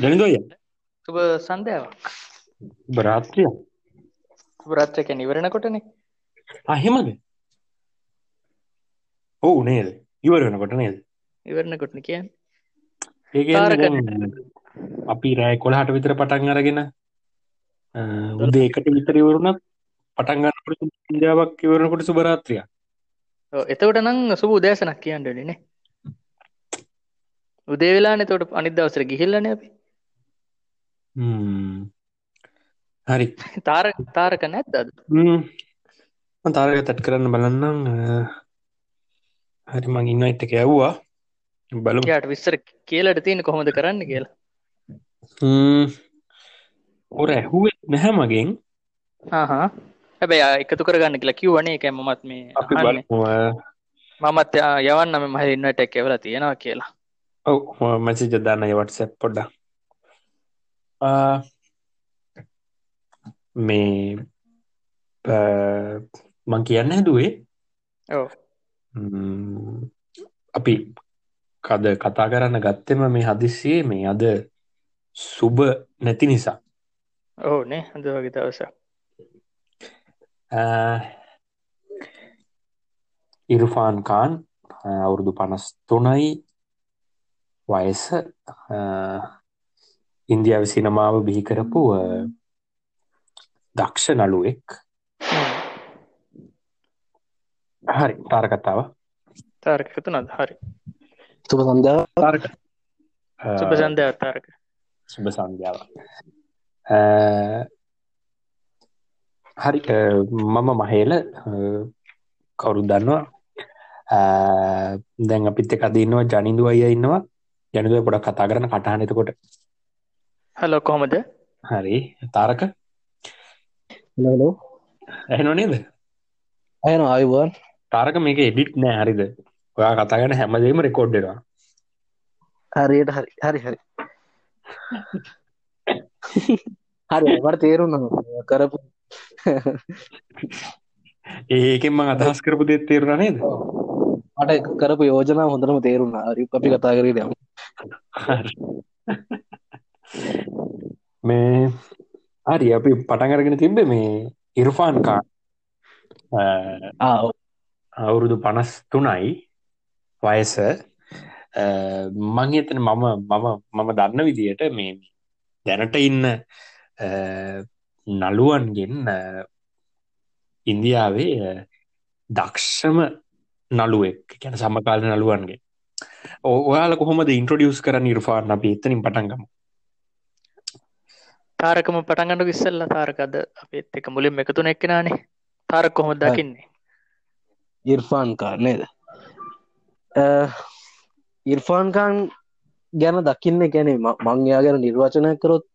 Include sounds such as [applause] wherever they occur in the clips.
දැනිදොය සුබ සන්ධයාවක්. බරාත්‍රිය සුරත්‍රක නිවරණකොටනේ අහෙමද ඔවු නේද? ඉවර වෙනකොට නේද? ඉවරණකොටන කියන් ඒ අපි රෑ කොළහට විතර පටන් අරගෙන උදේ එකට විතර ඉවරුණත් පටන්ගන්නට ඉන්දියාවක් ඉවරණකොට සුබරාත්‍රිය එතවට නං සුබ උදෑසනක් කියන්නඩනේ උදේ වෙලානේ තොට අනිත් දවසර ගිහිල්ලන අපි හරි තාර තාරක නැත් අද? තාරක තැට් කරන්න බලන්නම්. හරි මං ඉන්න එත්තක ඇව්වා බලු යාට විස්සර කියලට තියෙන කොහොමද කරන්න කියලා. ඔර ඇහුවත් නැහැ මගෙන්. හා හැබැයි එකතු කරගන්න කියලා කිව්වනේ. එක මමත් මේ අපි බලමුවා මමත් යවන්නම මහඉන්නට එක්කවල තියෙනවා කියලා. ඔව මැසිජ දන්න වටසැප් පොඩ්ඩ මේ මං කියන්න හැදුවේ? අපි කද කතා කරන්න ගත්තෙම මේ හදිස්සියේ මේ අද සුබ නැති නිසා. ඕ නේ හඳ වගේ දවස ඉරුෆාන් කාන් අවුරුදු පනස් තුනයි වයස ඉන්දියාව සිනමාව බිහිකරපු දක්ෂ නළුවෙක්. හරි. තාරකතාව තාරකතු නද හරි. තුබ සන්ධාව තාරක. සුප සන්ධය තාරක. සුබ සන්ධ්‍යාව. හරි. මම මහේල කවුරු දන්නවා. දැන් අපිත් එක අදන්නවා ජනිදු අය ඉන්නවා. ජනදුව පොඩක් කතා කරන කටහන එතකොට හලෝ කොහොමද? හරි. තාරක? ලෝ ඇහනො නේද? අයන අයිවන් තාරක මේක එඩිට් නෑ හරිද? ඔයා කතාගන හැමදීම රෙකෝඩ්ඩෙනවා හරියට හරි හරි හරි. හරි මට තේරුන්න කරපු [laughs] ඒකෙන් මං අදහස් කරපු දෙත් තේරුණ නේද? මට කරපු යෝජනා හොඳරම තේරුන්න හරි අපි කතා කරේ දම මේ හරි අපි පටන්ගරගෙන තිබ්බ මේ ඉරුෆාන්කා අවුරුදු පනස් තුනයි වයස මං එතන මම මම මම දන්න විදියට මේ දැනට ඉන්න නළුවන්ගෙන් ඉන්දියාවේ දක්ෂම නළුවෙක්. ගැන සමකාල නළුවන්ගේ ඔයාල කොහොමද ඉන්ට්‍රඩියස් කර නිර්ෆාර්න අපි එතනින් පටන්ගම තාරකම පටන්ගන්නු ඉස්සල්ල තාරකද අපත් එක මුලින් එකතුන එක්කෙනනේ. තාරක් කොහොම දකින්නේ? ඉර්ෆාන් කාරනේද ඉර්ෆාන්කාන් ගැන දකින්න ගැනේ මංයා ගැන නිර්වචනය කරොත්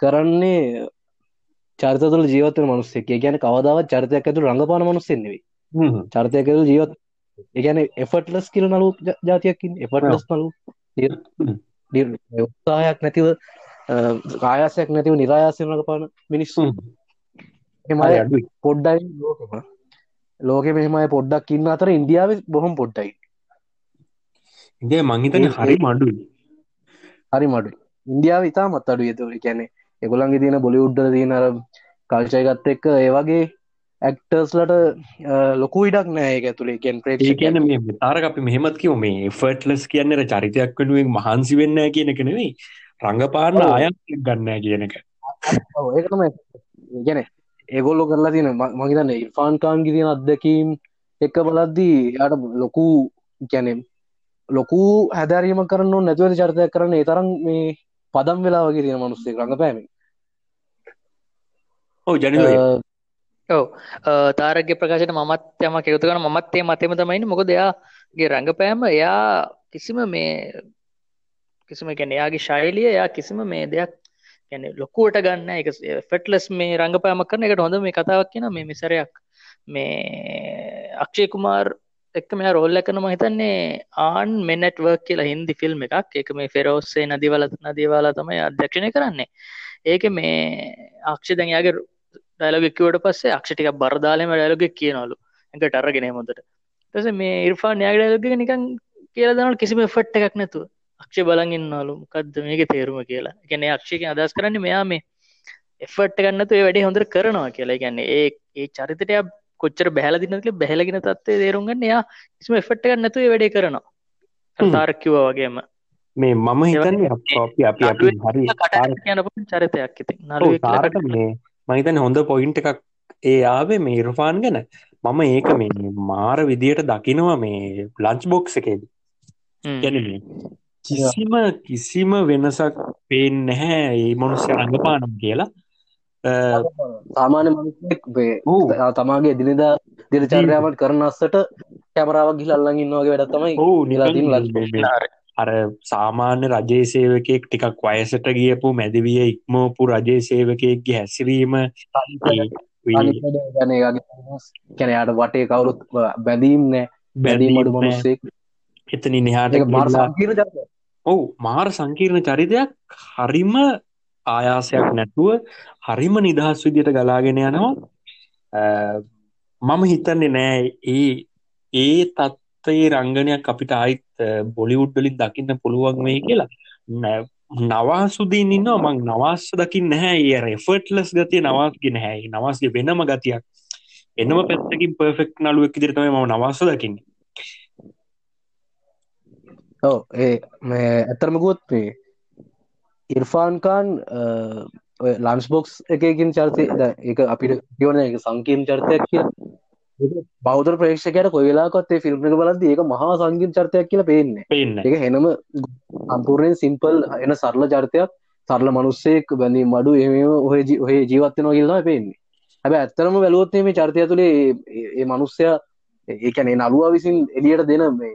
කරන්නේ චරිත තුළ ජීවතන මනුස්සෙක්. ගැන කවදාවත් චරිතයක් ඇතු රඟපාන මනුස්සෙන්නෙවේ චරිතයක් ඇතු ජීවත් ඒගැන එෆටලස් කියල නලු ජාතියකින් එෆටලස් නලු උත්සාහයක් නැතිව කායාසයක් නැතිව නිරායාසය රඟපාන මිනිස්සු එමයි පොඩ්ඩයි ලෝකම. ලෝක මෙහෙමයි පොඩ්ඩක් ඉන්න අතර ඉන්දියාව බොහොම පොඩ්ඩයි. ඉන්දිය මංහිතන හරි මඩු හරි මඩු ඉන්දියාව ඉතා මත් අඩු ඇතු කැනෙ එගොලන්ගේ තියෙන බොලි උඩ්ඩ තියෙන කල්චයගත්ත එක්ක ඒවගේ ඇක්ටර්ස්ලට ලොකු ඉඩක් නෑ එක ඇතුළේ. ගැන් ප්‍රේ කියන මේ තාරක අපි මෙහෙමත් කිව මේ ෆර්ට්ලස් කියන්නට චරිතයක් වනුවෙන් මහන්සි වෙන්න කියන එක නෙවෙයි රඟපාන්න අයත් ගන්න කියන එක. ඒකම ගැන ඒගොල්ලො කරලා තියෙන මහිතන්න ඉර්ෆාන්කාන්ගි තියෙන අත්දැකීම් එක්ක බලද්දී යට ලොකු ගැනම් ලොකු හැදරීම කරන්න නැතුවද චරිතයක් කරන්න. ඒ තරම් මේ පදම් වෙලා වගේ තියෙන මනුස්සේ රඟපෑම ඔව ජනි ඔව. තාරගේ ප්‍රකාශයට මත් යම කෙවතු කන මත්තේ මතම තමයින මොක දෙයාගේ රඟපෑම එයා කිසිම මේ කිසිම ගැන එයාගේ ශෛලිය එයා කිසිම මේ දෙයක් ගැන ලොකුවට ගන්න එක ෆෙට්ලස් මේ රඟපෑම කරන එකට හොඳ මේ කතාවක් කියෙන මේ මිසරයක්. මේ අක්ෂය කුමාර් එක්ක මෙයා රෝල්ල කන මහිතන්නේ ආන් මෙනට්වර්ක් කියලා හින්දි ෆිල්ම් එකක්. එක මේ ෆෙරෝස්සේ නදිවල නදීවාලා තමයි අධ්‍යක්ෂණය කරන්නේ. ඒක මේ අක්ෂ දැන්යාගේ ඩයිලොගෙක්වට පස්සේ අක්ෂටික බරදාලම ඩයිලොග කියනවලු. එක ටරගෙන හොඳට. තස මේ ඉර්ෆා න්‍යාග ඩයිලොග නිකන් කියල දනල් කිසිම ෆට් එකක් නැතුව. අක්ෂය බලන් ඉන්නලු මොකක්ද මේක තේරුම කියලා. ගැන අක්ෂයක අදස් කරන්න මෙයා මේ එෆට ගන්නතු ඒ වැඩි හොඳර කරනවා කියලා. ගැන්න ඒ ඒ චරිතටය කොච්චර බැහල දිනක බැහලගෙන තත්වේ තේරුම්ගන්න එයා කිසිම එෆට් ගන්නතු වැඩේ කරනවා. තාරක්කිව වගේම. මේ මම හිතන්නේ අපි අපි අපි හරි චරිතයක් ඉති තාරක මේ මහිතන හොඳ පොයින්ට එකක් ඒ ආවේ මේ ඉරෆාන් ගැන. මම ඒක මේ මාර විදියට දකිනවා මේ ලංච් බොක්ස එකේද. ගැන කිසිම කිසිම වෙනසක් පේෙන් නැහැ ඒ මොනුස්්‍ය රඟපානම් කියලා. සාමාන්‍ය මනුස්සෙක් තමාගේ දිනිදා දිරචර්යාමට කරන අස්සට කැමරාවක් ගිල අල්ලඟ ඉන්නවාගේ වැඩ තමයි ඕ නිලා අර සාමාන්‍ය රජයේ සේවකයෙක් ටිකක් වයසට ගියපු මැදිවිය ඉක්මෝපු රජයේ සේවකයෙක්ගේ හැසිරීම. කැනයාට වටේ කවුරුත් බැඳීම් නෑ. බැඳීමට මොනුස්සෙක් එතනි නිහාට ඔවු මාර සංකීර්ණ චරිතයක්. හරිම ආයාසයක් නැතුව හරිම නිදහස් විදියට ගලාගෙන යනවා. මම හිතන්නේ නෑ ඒ ඒ තත්ත්වයේ රංගනයක් අපිට ආයිත් බොලිවුඩ්ඩලින් දකින්න පුළුවන් මේ කියලා. නවාසුදීන් ඉන්නවා. මං නවාස්ස දකින්න නැහැ. ඒ රෙෆර්ට්ලස් ගතිය නවාස්ගෙන හැයි නවාස්ගේ වෙනම ගතියක්. එනම පැත්තකින් පර්ෆෙක්් නලුවක් ඉදිරිතම ම නවාස දකින්නේ ඔව ඒ මේ ඇත්තරමකුත් මේ ඉර්ෆාන්කාන් ලන්ස් බොක්ස් එකකින් චර්තය එක අපිට කියවන එක සංකීම් චර්තයක් කිය බෞද්ධ ප්‍රේක්ෂකයට කොයිලාකොත්තේ ෆිල්ම් එක බලද ඒක මහා සංගීම් චර්තයක් කියලා පේන්නේ එක හෙනම සම්පූර්ණයෙන් සිම්පල් එන සරල චර්තයක්. සරල මනුස්සෙක් බැඳී මඩු එම ඔහ ඔහේ ජීවත්වන කියල්ලා පේන්නේ. හැබ ඇත්තරම වැලුවොත්තේ මේ චර්තය තුළේ ඒ මනුස්්‍යය ඒකැනේ නළුවා විසින් එලියට දෙන මේ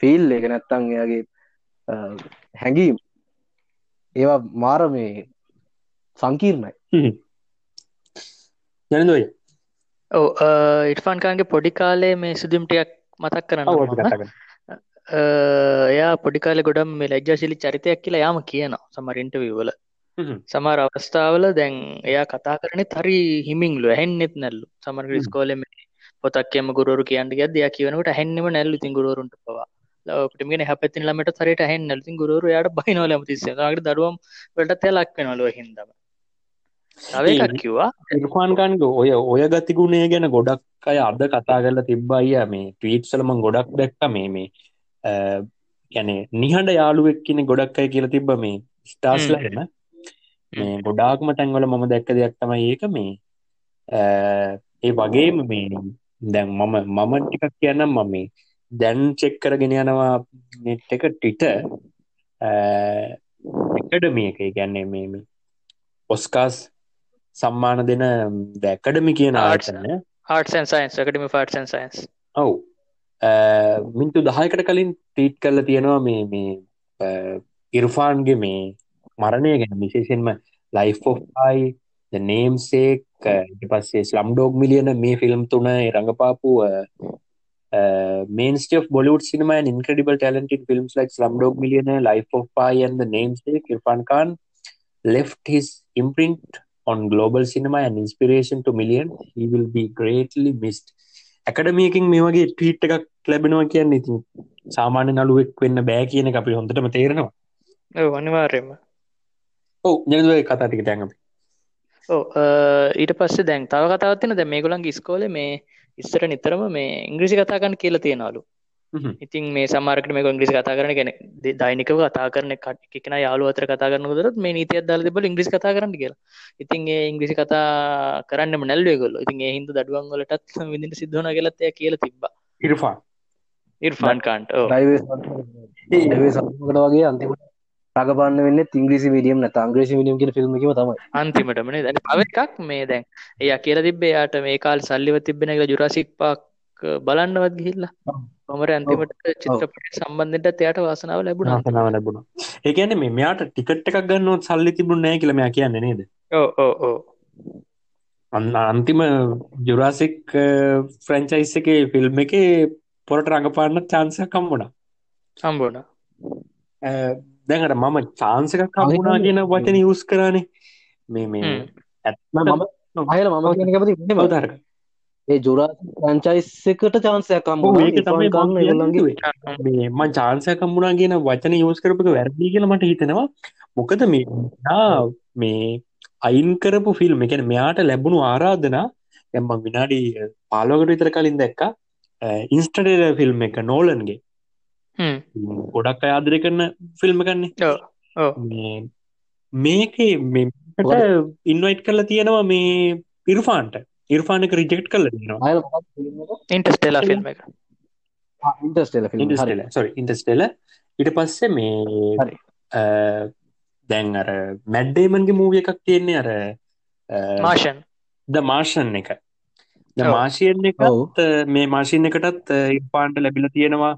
ෆිල් එක නැත්තං එයාගේ හැඟීම්. ඒවා මාර මේ සංකීර්ණයි. ජනදයි ඔව ඉටෆාන්කාන්ගේ පොඩි කාලේ මේ සුදුම්ටයක් මතක් කරන්න එයා පොඩිකාල ගොඩම් මේ ලැජ්ජශිලි චරිතයක් කියලා යාම කියනවා සමරින්ට විවල සමර අවස්ථාවල දැන් එයා කතා කරන හරි හිමින්ලු හැන්නෙත් නැල්ලු. සමර ස්කෝලම පොතක්කම ගුරු කියන්න ගද දෙයක් කියවනට හැන්නෙම නැල්ලු ති ගුරුන්ට පවා ලවටමගෙන හැපති ළමට සරට හැන් නැලති ගුරු යාට බයිනවල මතිසට දරුවම් වලට තැලක් වෙනලුව හිදම කිව්වා. ඉර්පාන්කාන්ග ඔය ඔය ගතිගුණේ ගැන ගොඩක් අය අද කතා කරලා තිබ්බයිය මේ ටීට්සලම ගොඩක් දැක්ක මේ මේ ගැන නිහඬ යාළුවෙක් කියන ගොඩක් අය කියලා තිබ්බ මේ ස්ටාස්ලහෙම මේ ගොඩාක්ම තැන්වල මම දැක්ක දෙයක් තමයි ඒක මේ ඒ වගේම මේ දැන් මම මම ටිකක් කියන්නම් මම මේ දැන් චෙක් කරගෙන යනවා නෙට් එක ටිට එකඩමිය එක. ගැන්නේ මේ ඔස්කාස් සම්මාන දෙන දැකඩමි කියන ආටන හටන් සයින්ස් කටම ෆටන් සයින්ස් ඔවු. මින්තු දහයකට කලින් ටීට් කරල තියෙනවා මේ මේ ඉර්ෆාන්ගේ මේ මරණය ගැන. විශේෂෙන්ම ලයිෆෝයි නේම්සේක් පස්සේ ස්ලම්ඩෝග් මිලියන මේ ෆිල්ම් තුන රඟපාපු Uh, mainstay of Bollywood cinema and incredible talent in films like Slumdog Millionaire, Life of Pi, and The Namesake, Irfan Khan left his imprint on global cinema and inspiration to millions. He will be greatly missed. ඇකඩමියකින් මේ වගේ ටීට් එකක් ලැබෙනවා කියන්න ඉතින් සාමාන්‍ය නළුවෙක් වෙන්න බෑ කියන අපි හොඳටම තේරෙනවා අනිවාර්යම ඔව ජනදුව කතාටික තැඟපි ඕ ඊට පස්සේ දැන් තව කතාවත්තින දැ මේගොලන්ගේ ස්කෝල මේ ඉස්සර නිතරම මේ ඉංග්‍රිසි කතාගන්න කියල තියෙනලු ඉතින් මේ සමාරකට මේ ඉංග්‍රිසි කතා කරන ගැන දෛනිකව කතා කරන කට්කෙන යාලු අතර කතා කරන දරත් මේ නීතිය දල බල ඉංග්‍රිසි කතා කරන්න කියලා. ඉතින් ඒ ඉංග්‍රිසි කතා කරන්න නැල්වේගොල්ල ඉතින් ඒ හින්ද දඩුවන්ගලටත් [laughs] විදිට සිද්ධන කියලත්තය කියල තිබ ඉරෆා ඉර්ෆාන් කාන්ට වගේ අන්තිමට රගපන්න වෙන්න ඉංග්‍රිසි විඩියම් නැත අංග්‍රේසි විඩියම් කියන ෆිල්ම් එක තමයි. අන්තිමටමනේ දැන පව එකක් මේ දැන් එය කියල තිබේ යාට මේ කාල් සල්ලිව තිබෙන එක ජුරසික් පාක් බලන්නවත් ගිහිල්ලා. කොමර අන්තිමට චිත්‍රපට සම්බන්ධට එයට වාසනාව ලැබුණ. වාසනාව ලැබුණ. ඒකන මේ මෙයාට ටිකට් එකක් ගන්නවත් සල්ලි තිබුණ නෑ කියලම කියන්න නේද? ඕ ඕ ඕ අන්න අන්තිම ජුරාසික් ෆ්‍රංචයිස් එක ෆිල්ම් එක පොරට රඟපාන්න චාන්සයක් කම්බුණා සම්බෝන දැකට මම චාන්සක කම්බුණා කියන වචන යස් කරනේ. මේ මේ ඇත්ම මම අයල මම කියන කැපති බවධරක ඒ ජුරා ප්‍රංචයිස් එකට චාන්සයක් මම එකක් හම්බුණා කියන වචන යූස් කරපු එක වැරදි කියලා මට හිතෙනවා. මොකද මේ මේ අයින් කරපු ෆිල්ම් ඒ කියන්නේ මෙයාට ලැබුණු ආරාධනා දැන් මං විනාඩි 15කට විතර කලින් දැක්කා ඉන්ස්ටඩේලර් ෆිල්ම් එක නෝලන්ගේ ගොඩක් අය ආදරය කරන ෆිල්ම් එකන්නේ ඔව් ඔව්. මේ මේකේ මේකට ඉන්වයිට් කරලා තියෙනවා මේ ඉර්ෆාන්ට. ඉර්ෆානක රිජෙක්ට් කරලා තියෙනවා අයල මොකක්ද ෆිල්ම් එක. ඉන්ටස්ටෙලා ෆිල්ම් එක ඉන්ටස්ටෙල සොරි ඉන්ටස්ටෙල ඊට පස්සේ මේ දැන් අර මැඩ්ඩේමන්ගේ මූවිය එකක් තියෙන්නේ අර මාෂන් ද මාර්ෂන් එක. මාශයෙන් එකත් මේ මාශීන් එකටත් ඉපාන්ට ලැබිල තියෙනවා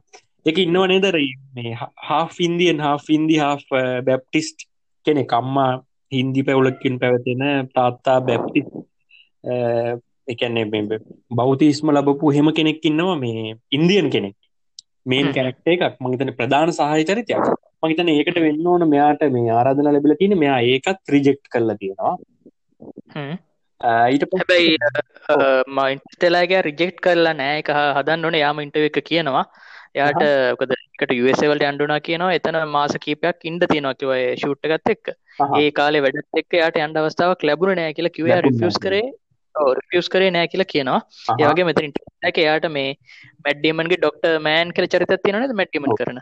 එක ඉන්නව නේදර මේ හා ඉන්දියන් හා ඉන්දි හා බැප්ටිස්ට් කෙනෙ කම්මා හින්දි පැවුලකින් පැවතින තාත්තා බැප්ටි එකන්නේ බෞතිස්ම ලබපු හෙම කෙනෙක් ඉන්නවා මේ ඉන්දියන් කෙනෙක්. මේන් හ්ම්. කැරක්ට එකක්. මහිතන ප්‍රධාන සහය චරිතයක්. මහිතන ඒකට වෙන්න ඕන මෙයාට මේ ආරාධන ලැබිල තියෙන මෙයා ඒකත් රිජෙක්් කරලා තියෙනවා. අ, ඊට හැබැයි මයින්ටලාගේ රිජෙක්් කරලා නෑ. එක හදන්න ඕන. යාම ඉන්ටව එක කියනවා යාට කද එකට යසවලට අන්ඩුනා කියනවා. එතන මාස කීපයක් ඉන්ඩ තියෙනවා කිව ෂුට්ට ගත් එක්. ඒ කාලේ වැඩත් එක්ක යාට අන්ඩ අවස්ථාවක් ලැබුණ නෑ කියලා කිව නෑ. කරේ. රිෆියස් කරේ නෑ කියලා කියනවා. ඒවගේ මෙතරින් එක යාට මේ මැඩ්ඩීමන්ගේ ඩොක්ට මෑන් කල චරිත තියෙනද මැට්ටිමන්. කරන?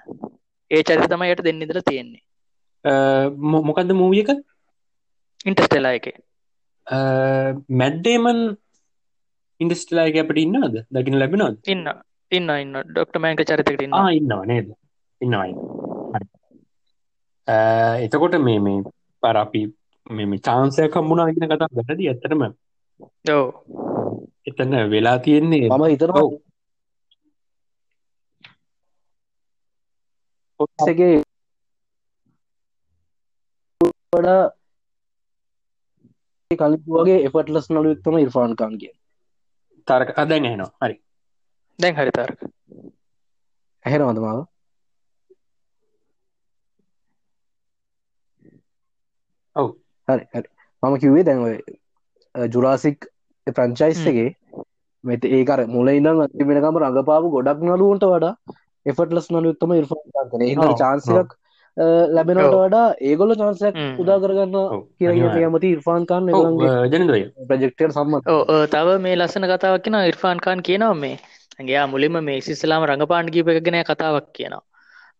ඒ චරිත තමයි යට දෙන්නදල තියෙන්නේ. මොකක්ද මූවියක ඉන්ටස්ටෙලා එක? මැඩ්ඩේමන් ඉන්ඩස්ටලායක අපට ඉන්නද දකින ලැබෙනද ඉන්න ඉන්න ඉන්න ඩොක්ට මෑන්ක චරිතකට ඉන්න ඉන්නවා නේද? ඉන්නවයි හරි. අ, එතකොට මේ මේ පර අපි මේ චාන්සය කම්මුණනා ගෙන කතා වැටද ඇතරම ඔව්. එතන වෙලා තියෙන්නේ මම හිතනවා ඔව්. එකේ වඩා කලින් වගේ එෆට්ලස් නලුවෙක් තමයි ඉර්ෆාන් කාන් කිය තරක අදැන් එනවා හරි දැන් හරි තාරක ඇහෙනවද මාව ඔව්. හරි හරි මම කිව්වේ දැන් ඔය ජුරාසික් ප්‍රංචයිස්සගේ මෙත ඒකර මුල ඉඳන් අති වෙනකම රඟපාපු ගොඩක් නලුවන්ට වඩා එෆටලස් නලුත්තම ඉර්ෆාන් චාන්සිලක් ලැබෙනට. වඩා ඒගොල්ල චාන්සයක්. උදා කරගන්න ඔව්. කියන අනිවාර්යෙන්. යමති ඉර්ෆාන් කාන් ජනදොය ප්‍රජෙක්ටර් ඔ, තව මේ ලස්සන කතාවක් කියෙන ඉර්ෆාන් කාන් කියනවා මේ ඇගේ මුලින්ම මේ සිස්සලාම රඟපාන් ගීප එකගෙන කතාවක් කියනවා.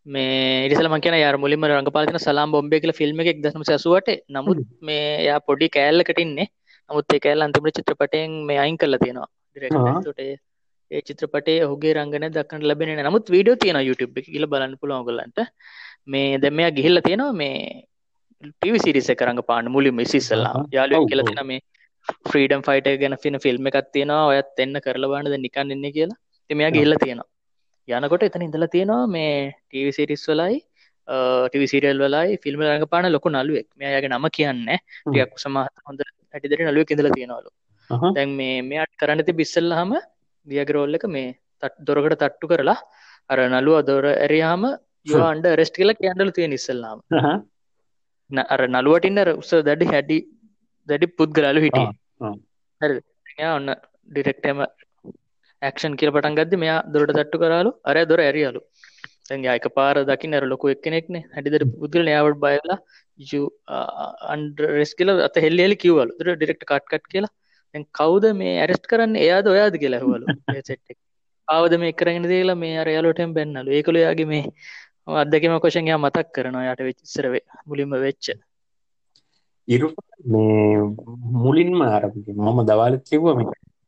මේ ඉරිසලම කියන යාර මුලින්ම රඟපාලන සලාම් බොම්බේ කියල ෆිල්ම් එකක් දසම සැසුවට නමුත් මේ යා පොඩි කෑල්ලකටින්නේ නමුත් ඒ කෑල්ල අන්තිමට චිත්‍රපටයෙන් මේ අයින් කල්ල තියෙනවා. ආ. ට ඒ චිත්‍රපටේ ඔහුගේ රංගන දක්කට ලැබෙන නමුත් වීඩියෝ තියෙන YouTube එක කියල බලන්න පුළුවන් ඔයගොල්ලන්ට මේ දැන් මෙයා ගිහිල්ලා තියෙනවා මේ ටීවී සීරීස් එක රඟපාන්න මුලින්ම ඉස්සෙල්ලා. යාළුවෙක් කියලා ඔව්. තියෙනවා මේ ෆ්‍රීඩම් ෆයිටර් ගැන ෆින ෆිල්ම් එකක් තියෙනවා. ඔයත් එන්න කරලා බලන්න. දැන් නිකන් ඉන්නේ කියලා මෙයා ගිහිල්ලා තියෙනවා. යනකොට එතන ඉඳලා තියෙනවා මේ ටීවී සීරීස් වලයි ටීවී සීරියල් වලයි ෆිල්ම් රඟපාන ලොකු නළුවෙක්. මෙයා යාගේ නම කියන්නේ හ්ම්. ටිකක් සමහර හොඳ හැටිදට නළුවෙක් ඉඳලා තියෙනවලු. දැන් මේ මෙයාට කරන්න තිබ්බ ඉස්සෙල්ලාම දියාගේ රෝල් එක මේ තට්- දොරකට තට්ටු කරලා අර නළුවා දොර ඇරියාම යෝ අන්ඩ රෙස්ට් කියලා කියන්නලු තියෙන ඉස්සෙල්ලාම. අර අර උස දැඩි හැඩි දැඩි පුද්ගලලු හිටියේ. හරි ඔන්න ඩිරෙක්ටම ඇක්ෂන් කියල පටන් ගද මෙයා දොරට තට්ටු කරලු. අරය දොර ඇරියලු. දැන්ගේ අයක පාර දකින්න අර ලොකු එක්කෙනෙක්නේ. හැඩිදර පුද්ගල යාවට බයලා අන්ඩරෙස් කියල අත හෙල්ලෙලි කිවවලු. දර ඩිරෙක්ට කට්කට් කියලා. දැන් කවුද මේ ඇරෙස්ට් කරන්න? එයාද ඔයාද? කියලා හවලු සෙට් ආවද මේ කරගෙන දේලා මේ අර යාලෝටෙන් බැන්නලු? ඒකළු යාගේ මේ අදකම කොෂන් යා මතක් කරනවා යට වෙච්චරවේ මුලින්ම වෙච්ච. ඉරු මේ මුලින්ම අර මම දවාලත් කිව්ව මේ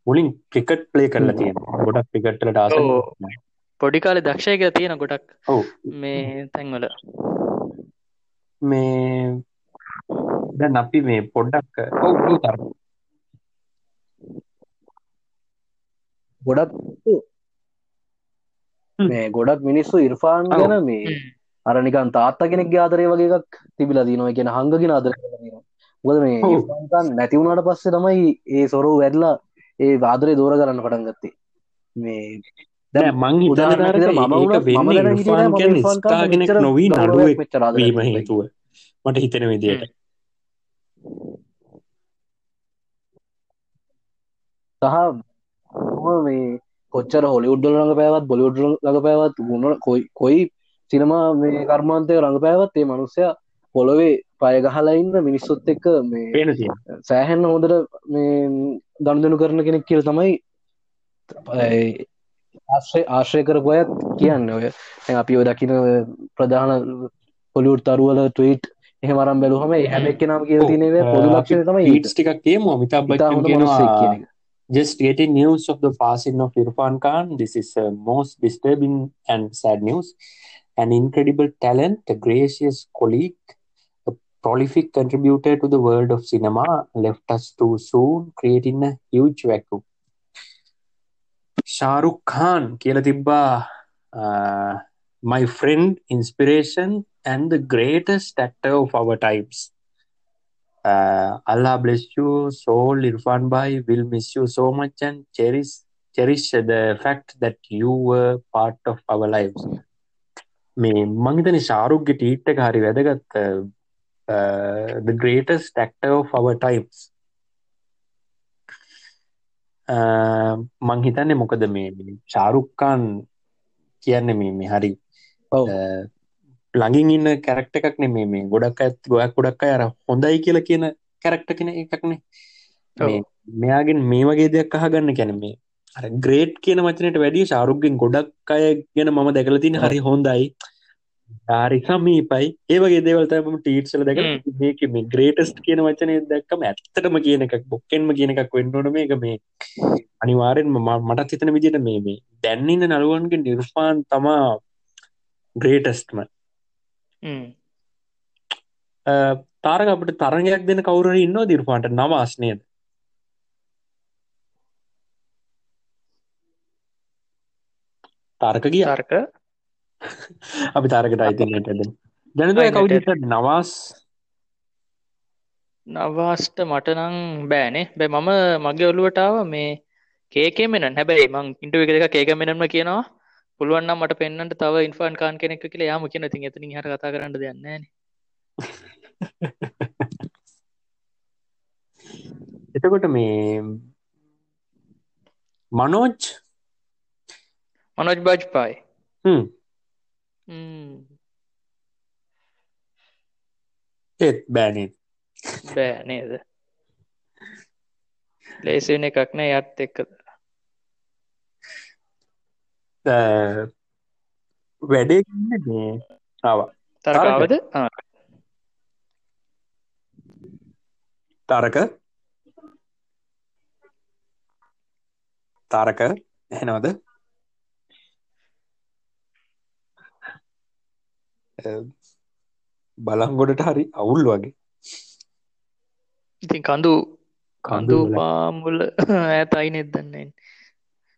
මුලින් ක්‍රිකට් ප්ලේ කරලා තියෙන ගොඩක් ක්‍රිකට්ලට ආස ඔව්. පොඩි කාලේ දක්ෂය කියලා තියෙන ගොඩක් ඔව්. මේ තැන්වල. මේ දැන් අපි මේ පොඩ්ඩක් ඔව් තර ගොඩක් මේ ගොඩක් මිනිස්සු ඉර්ෆාන්. ගැන මේ අරනිකන් තාත්ත කෙනෙක් ආදරය වගේ එකක් තිබිලා දීනවා කියෙන හංගගෙන ආදර ගොද මේ නැතිවුණට පස්සේ තමයි ඒ සොරෝ වැඩලා ඒ ආදරය දෝර කරන්න පටන් ගත්තේ. මේ මං මෙච්චර නොවී වීම තිබ්බයි. හේතුව. මට හිතෙන විදියට සහ මේ කොච්චර හොලිුඩ්ඩල රඟ පැවත් බොලිුඩ් ළඟ පැවත් ගුණ කොයි කොයි සිනමා මේ කර්මාන්තය රඟ පැවත් ඒ මනුස්සය පොළොවේ පය ගහලා ඉන්න මිනිස්සුත් එක්ක මේ සෑහෙන් හොදර මේ ගණදනු කරන කෙනෙක් කියල තමයි ආශ්‍රය ආශ්‍රය කරපු අයත් කියන්න ඔය අපි ඔය දකින ප්‍රධාන පොලිුට් තරුවල ට්වීට් එහෙමරම් බැලුහම හැම එක්කෙනම කියල තිනව පොදු ලක්ෂණ තමයි ඊටස් ටිකක් කියමු කියනවා එක. Just getting news of the passing of Irfan Khan. This is uh, most disturbing and sad news. An incredible talent, a gracious colleague, prolific contributor to the world of cinema, left us too soon, creating a huge vacuum. Shahrukh Khan කියලා තිබ්බා uh, my friend, inspiration, and the greatest actor of our times. Uh, Allah bless you, soul Irfan Bhai. Will miss you so much and cherish cherish the fact that you were part of our lives. මේ මං හිතන්නේ ශාරුක්ගේ ටීට් එක හරි වැදගත් uh, uh, the greatest actor of our times. Uh, මං හිතන්නේ මොකද මේ මේ ශාරුක් ખાන් කියන්නේ මේ මේ හරි uh, ළඟින් ඉන්න කැරක්ට එකක් නෙමේ මේ ගොඩක් ඇත් ගොයක් ගොඩක් අර හොඳයි කියලා කියන කැරක්ට කෙන එකක්නේ මෙයාගෙන් මේ වගේ දෙයක් අහගන්න කැන මේ අර ග්‍රේට් කියන වචනයට වැඩිය ශාරුක්ගෙන් ගොඩක් අය ගැන මම දැකලා තින හරි හොඳයි ආරි සමීපයි. ඒවගේ දේවල්තම ටීට්සල දැක. මේක මේ ග්‍රේටස්ට් කියන වචනය දැක්කම ඇත්තටම කියන එකක් බොක්කෙන්ම කියන එකක් වෙන්නට මේක මේ අනිවාරෙන් මටත් හිතන විදිට මේ මේ දැන්නින්න නළුවන්ගේ නිර්පාන් තමා ග්‍රේටස්ට්ම. තාරක අපට තරගයක් දෙන කවුර ඉන්න දිර්පාට නවාස්නයද තාරක ගිය. තර්ක අපි තාරකට අයිතින්නට ඇද අයිනට කවුද නවාස්? නවාස්ට මටනං බෑනේ. බැ මම මගේ ඔලුවටාව මේ කේකේ මෙන හැබැයි මං ඉන්ටුව එක එක කේක මෙනම කියනවා. පුළුවන්න මට පෙන්න්නට තව ඉන්ෆාන් කාන් කෙනෙක් කියලා යාම කියන ති එතන හර කතා කරන්න දෙන්න [laughs] එතකොට මේ මනෝජ්? මනොජ් බජ් පායි ඒත් බෑනේ බෑ නේද? ලේසින එකක් නෑ යත් එක්ක. වැඩේ මේ ආව. තරකාවද තාරක තාරක එහෙනවද බලංගොඩට හරි අවුල් වගේ. ඉතින් කඳු කඳු පාමුල ඇතයි නෙදන්නේ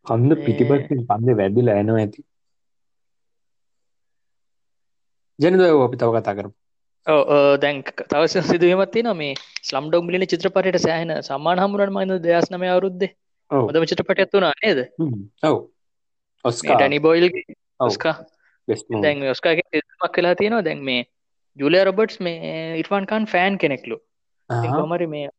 කන්ද පිටිපස්සෙන් කන්ද වැදිලා ඇනවා ඇති. ජනද අපි තව කතා කරමු. දැන් තවස සිදුවීමත් තින මේ ස්ලම් ඩොම් ලින චිත්‍රපටයට සෑහන සම්මාන හමුරන් මයිද දෙදස් නම අවරුද්ද හොදම චිත්‍රපටයක් වුණා නේද? ඔව්. ඔස්කා ටැනි බොයිල් ඔව් ස්කා බෙස්ට් මූවි. දැන් ඔස්කාගේ මක් කලා තියෙනවා. දැන් මේ ජුලිය රොබට්ස් මේ ඉර්ෆාන්කාන් ෆෑන් කෙනෙක්ලු. කොමරි මේ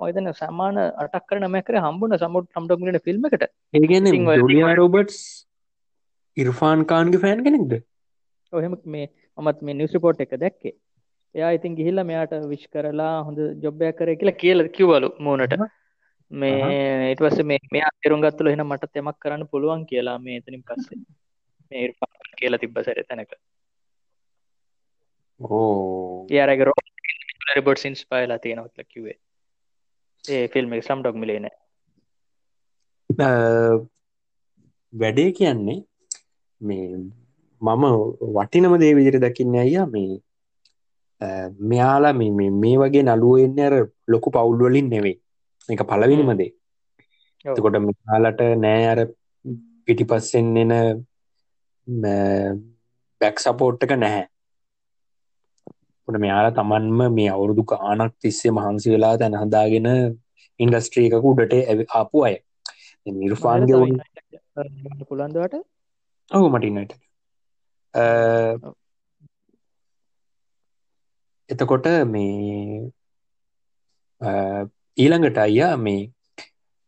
මොයිදන සමාන අටක් කර නමැකර හම්බුන සමුට සම්ඩොගලට ෆිල්ම් එකට. ඒ කියන්නේ ඉතින් ඔය- ජුලියා රොබර්ට්ස් ඉර්ෆාන් කාන්ගේ ෆෑන් කෙනෙක්ද? ඔහෙම මේ මත් මේ නිවස් පෝට් එක දැක්කේ. එයා ඉතින් ගිහිල්ල මෙයාට විශ් කරලා හොඳ ජොබ්බයක් කර කියලා කියල කිවලු මූනට මේ ඉටවස මේ මෙයා තෙරුම් ගත්තුල එහෙන මට තෙමක් කරන්න පුළුවන් කියලා මේ එතනින් පස්සේ. මේ කියලා තිබ්බ සැර තැනක. ඕ. යාරග රෝ රබොට් සින්ස් පායලා තියෙනවත්ල කිවේ ඒ ෆිල්ම් එක සම් ඩොක් මිලේන වැඩේ කියන්නේ මේ මම වටිනම දේ විදිහට දකින්න අයියා මේ මෙයාලා මේ මේ වගේ නළුවෝ එන්නේ අර ලොකු පවුල් වලින් නෙවෙයි. මේක පළවෙනිම දේ. ඔව්. එතකොට මෙයාලට නෑ අර පිටිපස්සෙන් එන බැක් සපෝට් එක නැහැ. උට මෙයාලා තමන්ම මේ අවුරුදු කානක් තිස්සේ මහන්සි වෙලා තැන හදාගෙන ඉන්ඩස්ට්‍රී එකක උඩට ඇවි- ආපු අය. නිර්ෆාන්ගේ පුළන්දවට ඔහු මටින්නට එතකොට මේ ඊළඟට අයියා මේ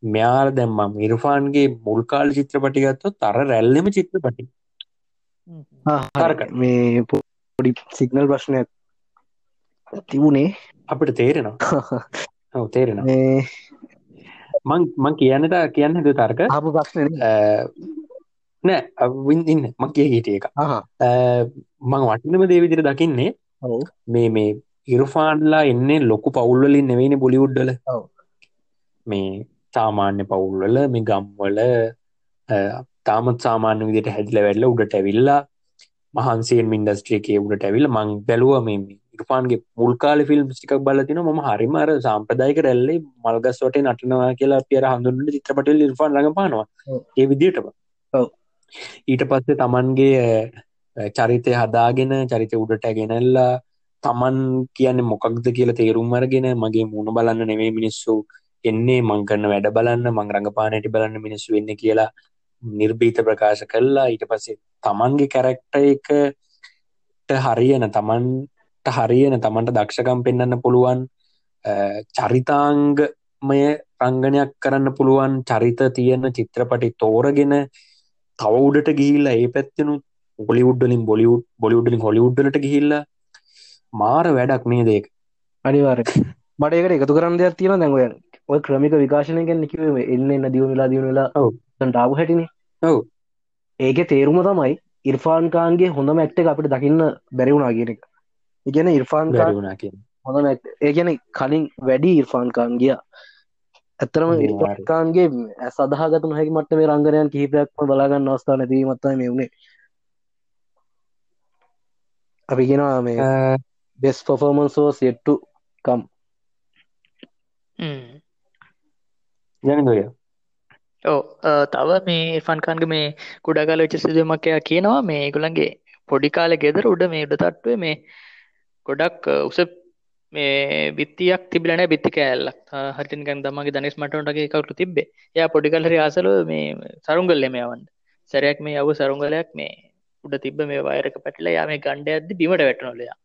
මෙයාර දැම්මම් ඉරෆාන්ගේ මුල්කාල් චිත්‍රපටි ගත්තොත් තර රැල්ලම චිත්‍රපටි. මේ පොඩි සිගනල් ප්‍රශ්නයක් තිබුණේ. අපිට තේරෙනවා. [laughs] ඔව් තේරෙනවා. මේ මං කියන්නට කියන්න ද තර්ක. ආපු ප්‍රශ්න නෑ. අවින් ඉන්න. මං කිය හිටිය එක මං වටිනම දේවිදිර දකින්නේ මේ මේ ඉරෆාන්ලා එන්නේ ලොකු පවුල්වලින් නෙවෙයින බොලිවුඩ්ඩල. මේ සාමාන්‍ය පවුල්වල මේ ගම්වල තාමත් සාමාන්‍ය විදිට හැදිල වැඩල උඩට ඇවිල්ලා මහන්සේන් ඉන්ඩස්ට්‍රියකේ උඩට ඇවිල් මං බැලුව මේ ඉරෆාන්ගේ මුල්කාල ෆිල්ම් ටිකක් බලතින ම හරිමර සාම්පදායක රැල්ලේ මල්ගස් වට නටනවා කියලා පියර හඳුන්න චිත්‍රපටල් ඉර්ෆාන් රඟ පානවා. ඒ විදිටම. ඊට පස්සේ තමන්ගේ චරිතය හදාගෙන චරිත උඩට ගෙනල්ලා තමන් කියන්න මොකක්ද කියලා තේරුම් අරගෙන මගේ මුණ බලන්න නෙවේ මිනිස්සු එන්නේ මං කරන්න වැඩ බලන්න මං රඟපානට බලන්න මිනිස්සු වෙන්න කියලා නිර්බීත ප්‍රකාශ කල්ලා ඊට පස්සේ තමන්ගේ කැරැක්ට එකට හරියන තමන්ට හරියන තමන්ට දක්ෂකම් පෙන්න්න පුළුවන් චරිතාංගමය රංගනයක් කරන්න පුළුවන් චරිත තියෙන චිත්‍රපටි තෝරගෙන තව උඩට ගිහිල්ලා ඒ පැත්තනු බොලිවුඩ්ඩලින් බොලිවුඩ් බොලිවුඩ්ලින් හොලිවුඩ්ඩලට ගිහිල්ලා මාර වැඩක් මේ දෙක අනිවාර මට ඒකට එකතු කරන්න දෙයක් තියෙන දැන්ව ඔය ක්‍රමික විකාශනයගෙන් නිකව එන්න එන්න දියුණ වෙලා දියුණ වෙලා. ඔව්. ටාපු හැටින. ඔව්. ඒක තේරුම තමයි ඉර්ෆාන්කාන්ගේ හොඳ මැක්ට අපිට දකින්න බැරිවුණා කියන එක. ඉගැන ඉර්ෆාන්කාන් බැරිවුණා කිය හොඳ මැක්ට ඒ ගැන කලින් වැඩි ඉර්ෆාන්කාන් ගිය. ඇත්තරම අනිවාර්යයෙන්. ඉර්ෆාන්කාන්ගේ ඇස් අදහගතු හැකි මට මේ රංගනයන් කිහිපයක්ම බලාගන්න අවස්ථා නැතිීමත්තයි මේ වුණේ අපි ගෙනවා මේ බෙස් පොෆර්මන්සෝ සෙට්ටු කම් ජනදය ඕ තව මේ ෆන්කාන්ග මේ කුඩාකාල වෙච්ච සිදුවමක්කයා කියනවා මේ ගුලන්ගේ පොඩි කාල ගෙදර උඩ මේ උඩ තට්ටුවේ මේ ගොඩක් අ, උස මේ බිත්තියක් තිබිලන බිත්ති කෑල්ලක්. හටිකන් තමගේ දනිස් මටටගේ කවුතු තිබේ යා පොඩිකල්හරි ආසල මේ සරුංගල් එමයවන්ට සැරයක් මේ අවු සරුංගලයක් මේ උඩ තිබ මේ වයරක පැටිලා යා මේ ගණ්ඩ ඇද බිමට වැටනොලයා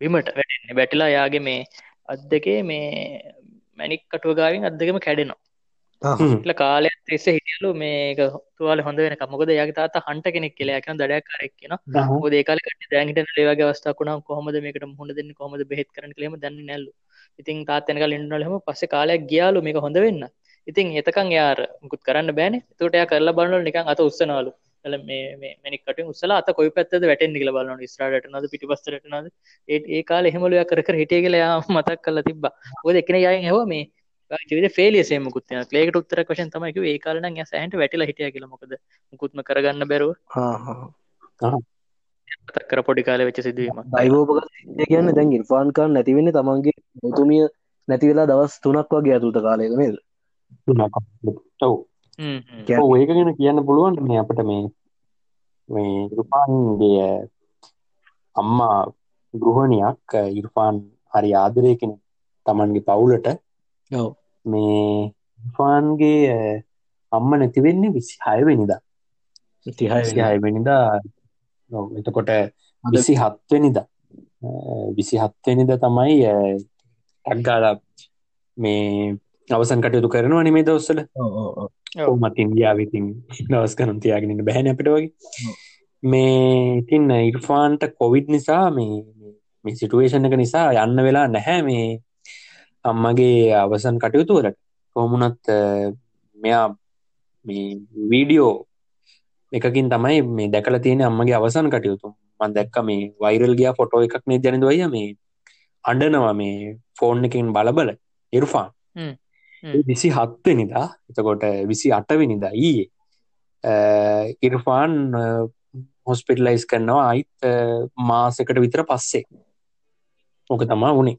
බිමට වැටෙන්නේ. බැටිලා යාගේ මේ අත් දෙකේ මේ මැනික් කටුව ගාවින් අදකම කැඩෙනවා ල කාලයක් තිෙස්ස හිටියලු මේක තුවාල හොඳ වෙන මොකද යාගේ තාත හන්ට කෙනෙක් කියලා. යකන දඩයක් කරෙක්න ෝදේකාල දැන්ට ලේවගේ අවස්ථාකුණ කොහොමද මේකට මුහුණ දෙන්න? කොමද බෙත් කරන ලම දන්න නැල්ලු ඉතින් තාත්තනක ඉන්නලම පස්ස කාලයක් ගියාලු මේක හොඳ වෙන්න. ඉතින් එතකන් යාර මුකුත් කරන්න බෑන. තොට කරලා බලන්නල නිකන් අත උත්සනාලු මනිකට උසලා අත කොයි පැත්තද වැටෙන් නිල බලන්න ස්ටාට නද පිටි පස්තරටනද ඒ කාල එහෙමලය කර හිටිය කියලා මතක් කල තිබ ඔද එකන යයින් හව මේ ජීවිත ෆේලිය සේමකුත් ලේකට උත්තර වශයෙන් තමයික ඒ කාලන සෑහට වැටිලා හිටිය කියල. මොකද මුකුත්ම කරගන්න බැරුව. තක්කර පොඩි කාල වෙච්ච සිදුවීම දයිවෝපක කියන්න දැන් ඉර්ෆාන්කාන් නැතිවෙන්න තමන්ගේ මුතුමිය නැතිවෙලා දවස් තුනක් වගේ ඇතුත කාලයක නේද? ඔව්. ඔව් ඒක ගැන කියන්න පුළුවන් මේ අපට මේ මේ ඉරුපාන්ගේ අම්මා ගෘහණයක් ඉරුපාන් හරි ආදරය කෙන තමන්ගේ පවුලට ඔව් මේ ඉර්ෆාන්ගේ අම්ම නැතිවෙන්නේ විසි හයවෙනිදා තිහයි හයවෙනිදා එතකොට විසි හත්වනිද විසි හත්වනිද තමයි ටක්ගාලා මේ අවසන් කටයුතු කරනවා නිමේ දවස්සල ඔව්. මත් ඉන්දියාවිතින් දවස් කනම් තියාගෙනන්න බැහැන අපිට වගේ. මේ ඉතින් ඉර්ෆාන්ට කොවිඩ් නිසා මේ මේ සිටුවේෂන් එක නිසා යන්න වෙලා නැහැ මේ අම්මගේ අවසන් කටයුතුවලට කොමුණත් මෙයා මේ වීඩියෝ එකකින් තමයි මේ දැකල තියෙන අම්මගේ අවසන් කටයුතු. මන් දැක්ක මේ වෛරල් ගියා ෆොටෝ එකක් මේ ජනදවය මේ අඩනවා මේ ෆෝන් එකින් බලබල ඉරුෆාන්. විසි හත්වනිදා එතකොට විසි අටවිනිදා ඊයේ. ඉර්ෆාන් හොස්පිටලයිස් කරනවා. අයිත් මාසකට විතර පස්සේ. ඕක තමා වුණේ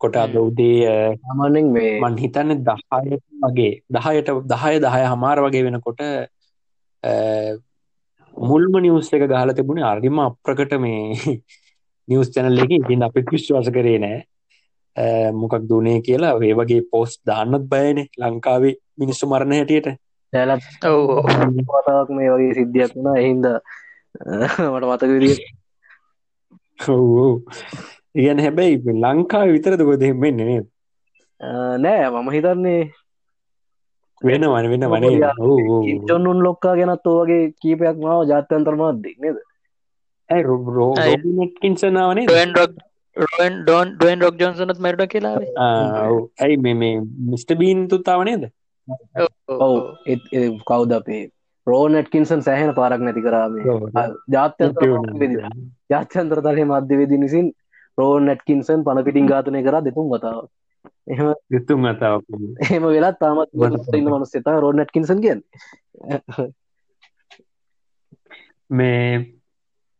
කොට අද උදේ සාමාන්‍යෙන් මේ මන් හිතන්න දහයට වගේ දහයට දහය දහය හමාර වගේ වෙනකොට මුල්ම නිවස් එක ගහල තිබුණේ අරිම අප්‍රකට මේ නිවස් චැනල් එක. ඉතින් අපි විශ්වාස කරේ නෑ. මොකක් දුනේ කියලා. ඒ වගේ පෝස්් දාන්නත් බයනේ ලංකාවේ මිනිස්සු මරණ හැටියට. සෑලත් ඔව්. පතාවක් මේ වගේ සිද්ධියක් වුණා. එහින්ද මට මතක විදිිය ඉගැන හැබැයි ලංකාව විතරද ගොද දෙෙමෙන්නේ නේ නෑ මම හිතන්නේ වෙන වන වෙන වනේ කිම්චොන්නුන් ලොක්කා ගැනත් ඕගේ කීපයක් මාව ජාත්‍යන්තරමාත් දෙන්නේද ඇයි රෝබිනෙට්කින්සනාවනේ ඩන් ඩොන් රොක් ජොන්සනත් මැරට කියලාවේ ඇයි මේ මේ මිස්ට බීන් තුත්තාවනේද ඔව් කවුද අපේ? රෝනට්කින්සන් සෑහෙන පාරක් නැති කරාමේ ජාත්‍යන්තර ජාත්‍යන්තර තරය මධ්‍යවේදී නිසින් රෝන් නැට්කින්සන් පණ පිටින් ඝාතනය කර දෙතුන් වතාව එහම යුතුම් අතාව එහෙම වෙලා තාමත් ඉන්න මනු සතා රෝන් නැට්කින්සන් කියෙන් මේ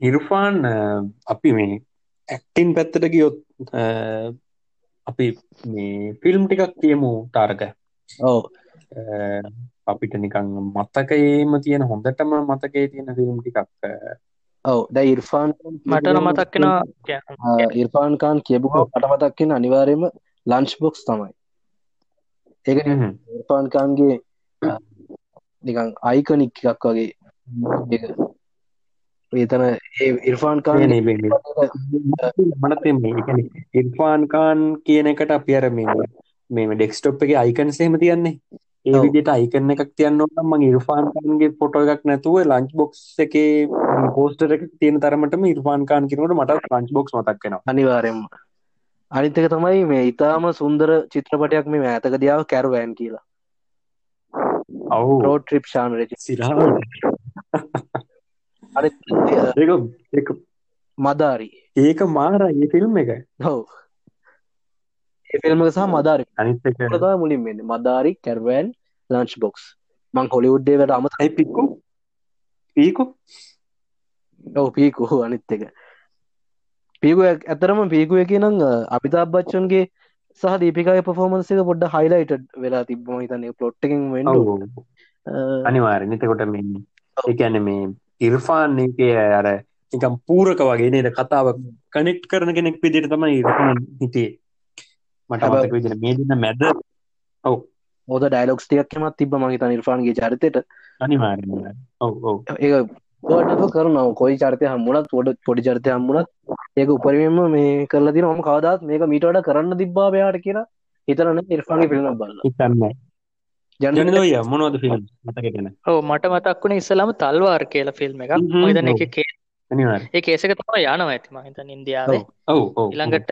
ඉරුෆාන් අපි මේ ඇක්ටින් පැත්තට ගියොත් අපි මේ ෆිල්ම් ටිකක් කියමු තාරක. ඔව. අපිට නිකං මත්තකයේම තියෙන හොඳටම මතකේ තියෙන ෆිල්ම් ටිකක් ඔව. ද ඉර්ෆාන් මටන මතක්කෙන ඉර්ෆාන්කාන් කියබුහ පට මතක්කෙන අනිවාරයම ලංච් බොක්ස් තමයි. ඒක ඉර්ෆාන්කාන්ගේ නිකං අයිකනික් එකක් වගේ. ඒතන ඉර්ෆාන් කාන් මනතේ ඉර්ෆාන්කාන් කියන එකට අපි අර මේ මේ ඩෙක්ස්ටොප් එක අයිකන් සේම තියන්නේ ඒ විදිට අයිකන එකක් තියන්න ම ඉර්ෆාන්කාන්ගේ ෆොටෝ එකක් නැතුව ලංච් බොක්ස් එක පෝස්ටර එක තියෙන තරමටම ඉර්ෆාන්කාන් කිනට මට ලංච් බොක්ස් මතක්කෙන අනිවාරෙන්ම අනිත්තක තමයි මේ ඉතාම සුන්දර චිත්‍රපටයක් මේ ඇතක දියාව කැරුවෑන් කියලා. ඔවු. රෝඩ ට්‍රිප් ශාන රච සිරහ ඒක මදාරි ඒක මාර ඒ ෆිල්ම් එක. හෝ එෆිල්ම සහ මදාරි. අනිත් මුලින් වෙන්න. මදාරි කැර්වෑන් ලංච් බොක්ස් මං හොලිවුඩ්ඩේවට අමත ඇයි පික්කු පීකු? ඔව පීකු. අනිත් එක. පීකු ඇතරම පීකුව එක නම් අපිතාබ් බච්චන්ගේ සහ දීපිකාය පෆෝමන්සික පොඩ්ඩ හයිලයිට වෙලා තිබම හිතන්නේ. පලොට්ටකින් වෙන්න අනිවාර නතකොට මේ එකැන මේ ඉර්ෆාන් එක අර නිකම් පූරක වගේ නේද? කතාව කනෙක්් කරන කෙනෙක් විදිට තමයි ඉර්ෆාන් හිටියේ මට මතක විදින මේ දින මැද ඔව්. ඕද ඩයිලොක්ස් ටියක්මත් තිබ මහිත නිර්ෆාන්ගේ චරිතයට. අනිවාර ඔව් ඔව්. ඒ පොට කරනව. කොයි චරිතය හම්මුණත් පොඩ පොඩි චරිතය හම්මුණත් ඒක උපරිමෙන්ම මේ කරලා තින ම කවදත් මේක මීටට කරන්න තිබ්බාවයාට කියලා හිතරන ඉර්ෆාන්ගේ පිල්න බල හිතන්න ජනදෝය මොනවද ෆිල්ම් මතකෙන ඕ මට මතක් වුණ ඉස්සලාම තල්වාර් කියල ෆිල්ම් එක මහිතන එක කේ අනිවාර ඒ කේසක තම යනවා ඇති මහිතන් ඉන්දියාවේ. ඔව්. ඔව් ඉළඟට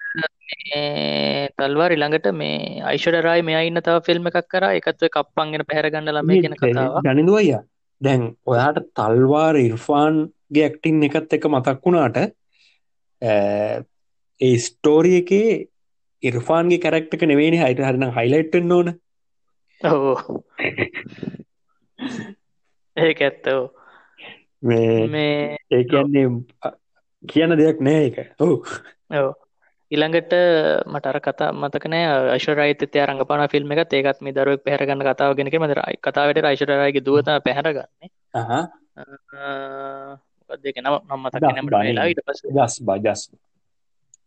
තල්වාර් ඉළඟට මේ අයිශඩරයි මේ ඉන්න තව ෆිල්ම් එකක් කර. එකත්ව කප්පන්ගෙන පැහරගන්න ළම ගෙන කතාව ජනිදුවය දැන් ඔයාට තල්වාර ඉර්ෆාන්ගේ ඇක්ටින් එකත් එක මතක් වුණාට ඒ ස්ටෝරිය එකේ ඉර්ෆාන්ගේ කැරක්ටක නෙවෙනි හයිට හරන හයිලයිට්ෙන් ඕන. ඕ [laughs] ඒක ඇත්තෝ මේ ඒ කියන්නේ කියන දෙයක් නෑ එක ඔවු. ඔව. ඉළඟට මටර කතා මතකනෑ අශරයිතය රඟපාන ෆිල්ම් එකත් ඒකත් මේ දරුවක් පැහරගන්න කතාව ගෙනක මදරයි කතාවට යිශරයගේ දුවත පැහරගන්නේ දෙක නම? නම් මතක වෙලා ඉට පස ජස් බජස්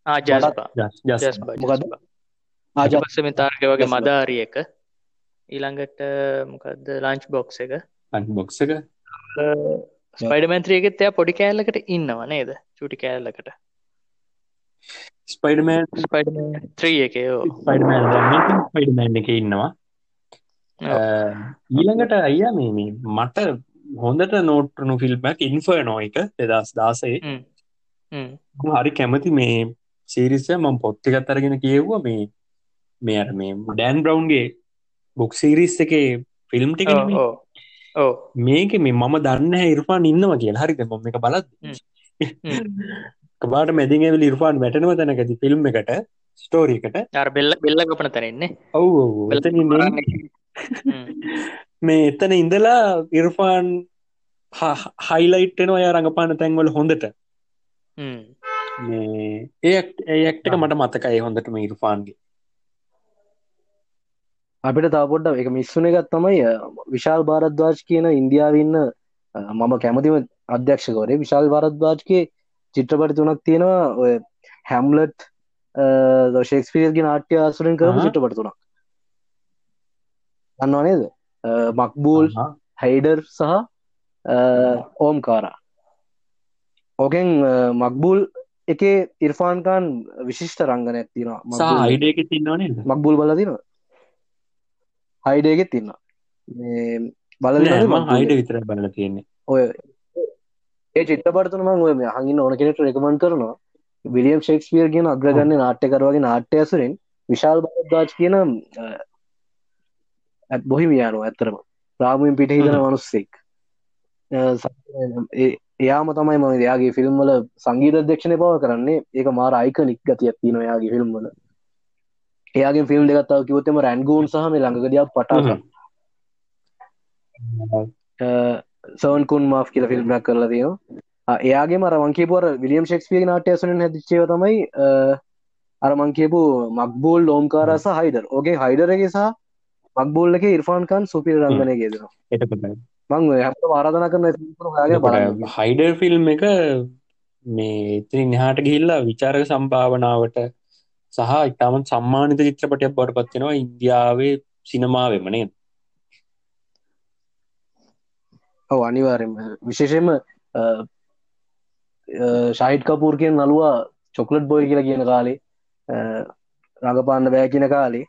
ආජස් ආජපක්ෂ මිතාර්ග වගේ මදාරිය එක. ඊළඟට මොකක්ද ලංච් බොක්ස එක. බොක්ස එක ස්පයිඩමන්ත්‍රියගෙත් එයා පොඩි කෑල්ලකට ඉන්නව නේද? චුටි කෑල්ලකට. ස්පයිඩමන් ස්පයිඩ ත්‍රී එකයෝ ස්පයිඩමන් ස්පයිඩමන් එක ඉන්නවා. ඊළඟට අයියා මේ මට හොඳට නෝට්ටනු ෆිල්ම්බැක් ඉන්ෆර් නෝ එක දෙදස් දාසේ හරි කැමති මේ සීරිසය මම පොත්තිකත් අරගෙන කියව්වා මේ මේ අර මේ ඩෑන් බ්‍රවන්්ගේ බුක් සිරිස් එක ෆිල්ම් ටික මේක මේ මම දන්න ඉර්පාන් ඉන්නවා කියලා. හරිද? මොම එක බලත් [laughs] කබාට මැදිගවල ඉර්පාන් වැටනව තැනකති ෆිල්ම් එකට ස්ටෝරීකට බෙල්ල බෙල්ල ගපන තැරෙන්නේ ඔවු මේ එතන ඉඳලා ඉර්ෆාන් හයිලයිට්ටෙන ඔය රඟපාන තැන්වල හොඳට. ඒ ඒක්ටක මට මතකයි හොඳටම ඉර්ෆාන්ගේ අපිට තවපොඩ්ඩ එක මිස්සුන එකත් තමයි විශාල් භාරද්වාජ් කියන ඉන්දියාවන්න මම කැමතිම අධ්‍යක්ෂකවරේ විශාල් භාරද්වාජ්ගේ චිත්‍රපටි තුනක් තියෙනවා. ඔය හැම්ලට් ශේක්ස්පියර්ගේ නාට්‍ය ආසුරෙන් කරපු චිත්‍රපට තුනක්. අන්නවා නේද? මක්බූල් හයිඩර් සහ ඕම් කාරා ඕකෙන් මක්බූල් එක ඉර්ෆාන්කාන් විශිෂ්ට රංගනයක් තියෙනවා. මක්බූල් බල තිනවා හයිඩේගෙත් තින්න මං හයිඩ විතර බලලා තියෙන්නේ. ඔය ඒ චිත්‍රපටතුන මං ඔය මේ හඟින්න ඕන කෙනෙට රෙකමන් කරනවා. විලියම් ශෙක්ස්පියර් කියන අග්‍රගන්න නාට්‍යකරවාගේ නාට්‍ය ඇසුරෙන් විශාල් බද්දාජ් කියන ඇත් බොහිමියානු ඇත්තරම රාමුවෙන් පිට හ්ම්. මනුස්සෙක්. එයාම තමයි ම යාගේ ෆිල්ම්වල සංගීත දෙක්ෂණය පව කරන්නේ. ඒක මාර අයිකනික් ගතියක් තින යාගේ ෆිල්ම්වල එයාගේ ෆිල්ම් දෙගත්තාව කිවත්තම රැන්ගූන් සහ මේ ළඟකදයක් පටා හ්ම්. සවන් මා් කියල ෆිල්ම්ක් කරලා තියෙනවා. එයාගේ මරමන් කියපුර විලියම් ශෙක්ස්පිය නාටය සුන හැදිච්චේව තමයි අරමං කියපු මක්බෝල් ලෝම්කාරස හයිඩර් ඕගේ හයිඩරගේ සහ මක්බෝල් එක ඉර්ෆාන්කන් සුපිර රංගනය එතකොට මං හැට ආරධන කරන හයිඩර් ෆිල්ම් එක මේ ඉතින් එහාට ගිහිල්ලා විචාරක සම්භාවනාවට සහ ඉතාමත් සම්මානිත චිත්‍රපටයක් බවට පත්වෙනවා ඉන්දියාවේ සිනමාවෙමනේ ඔව අනිවාරෙන් විශේෂෙන්ම ශහිට් කපූර් කියෙන් නලුවා චොකලට් බොයි කියලා කියන කාලේ අ, රඟපාන්න බෑ කියන කාලේ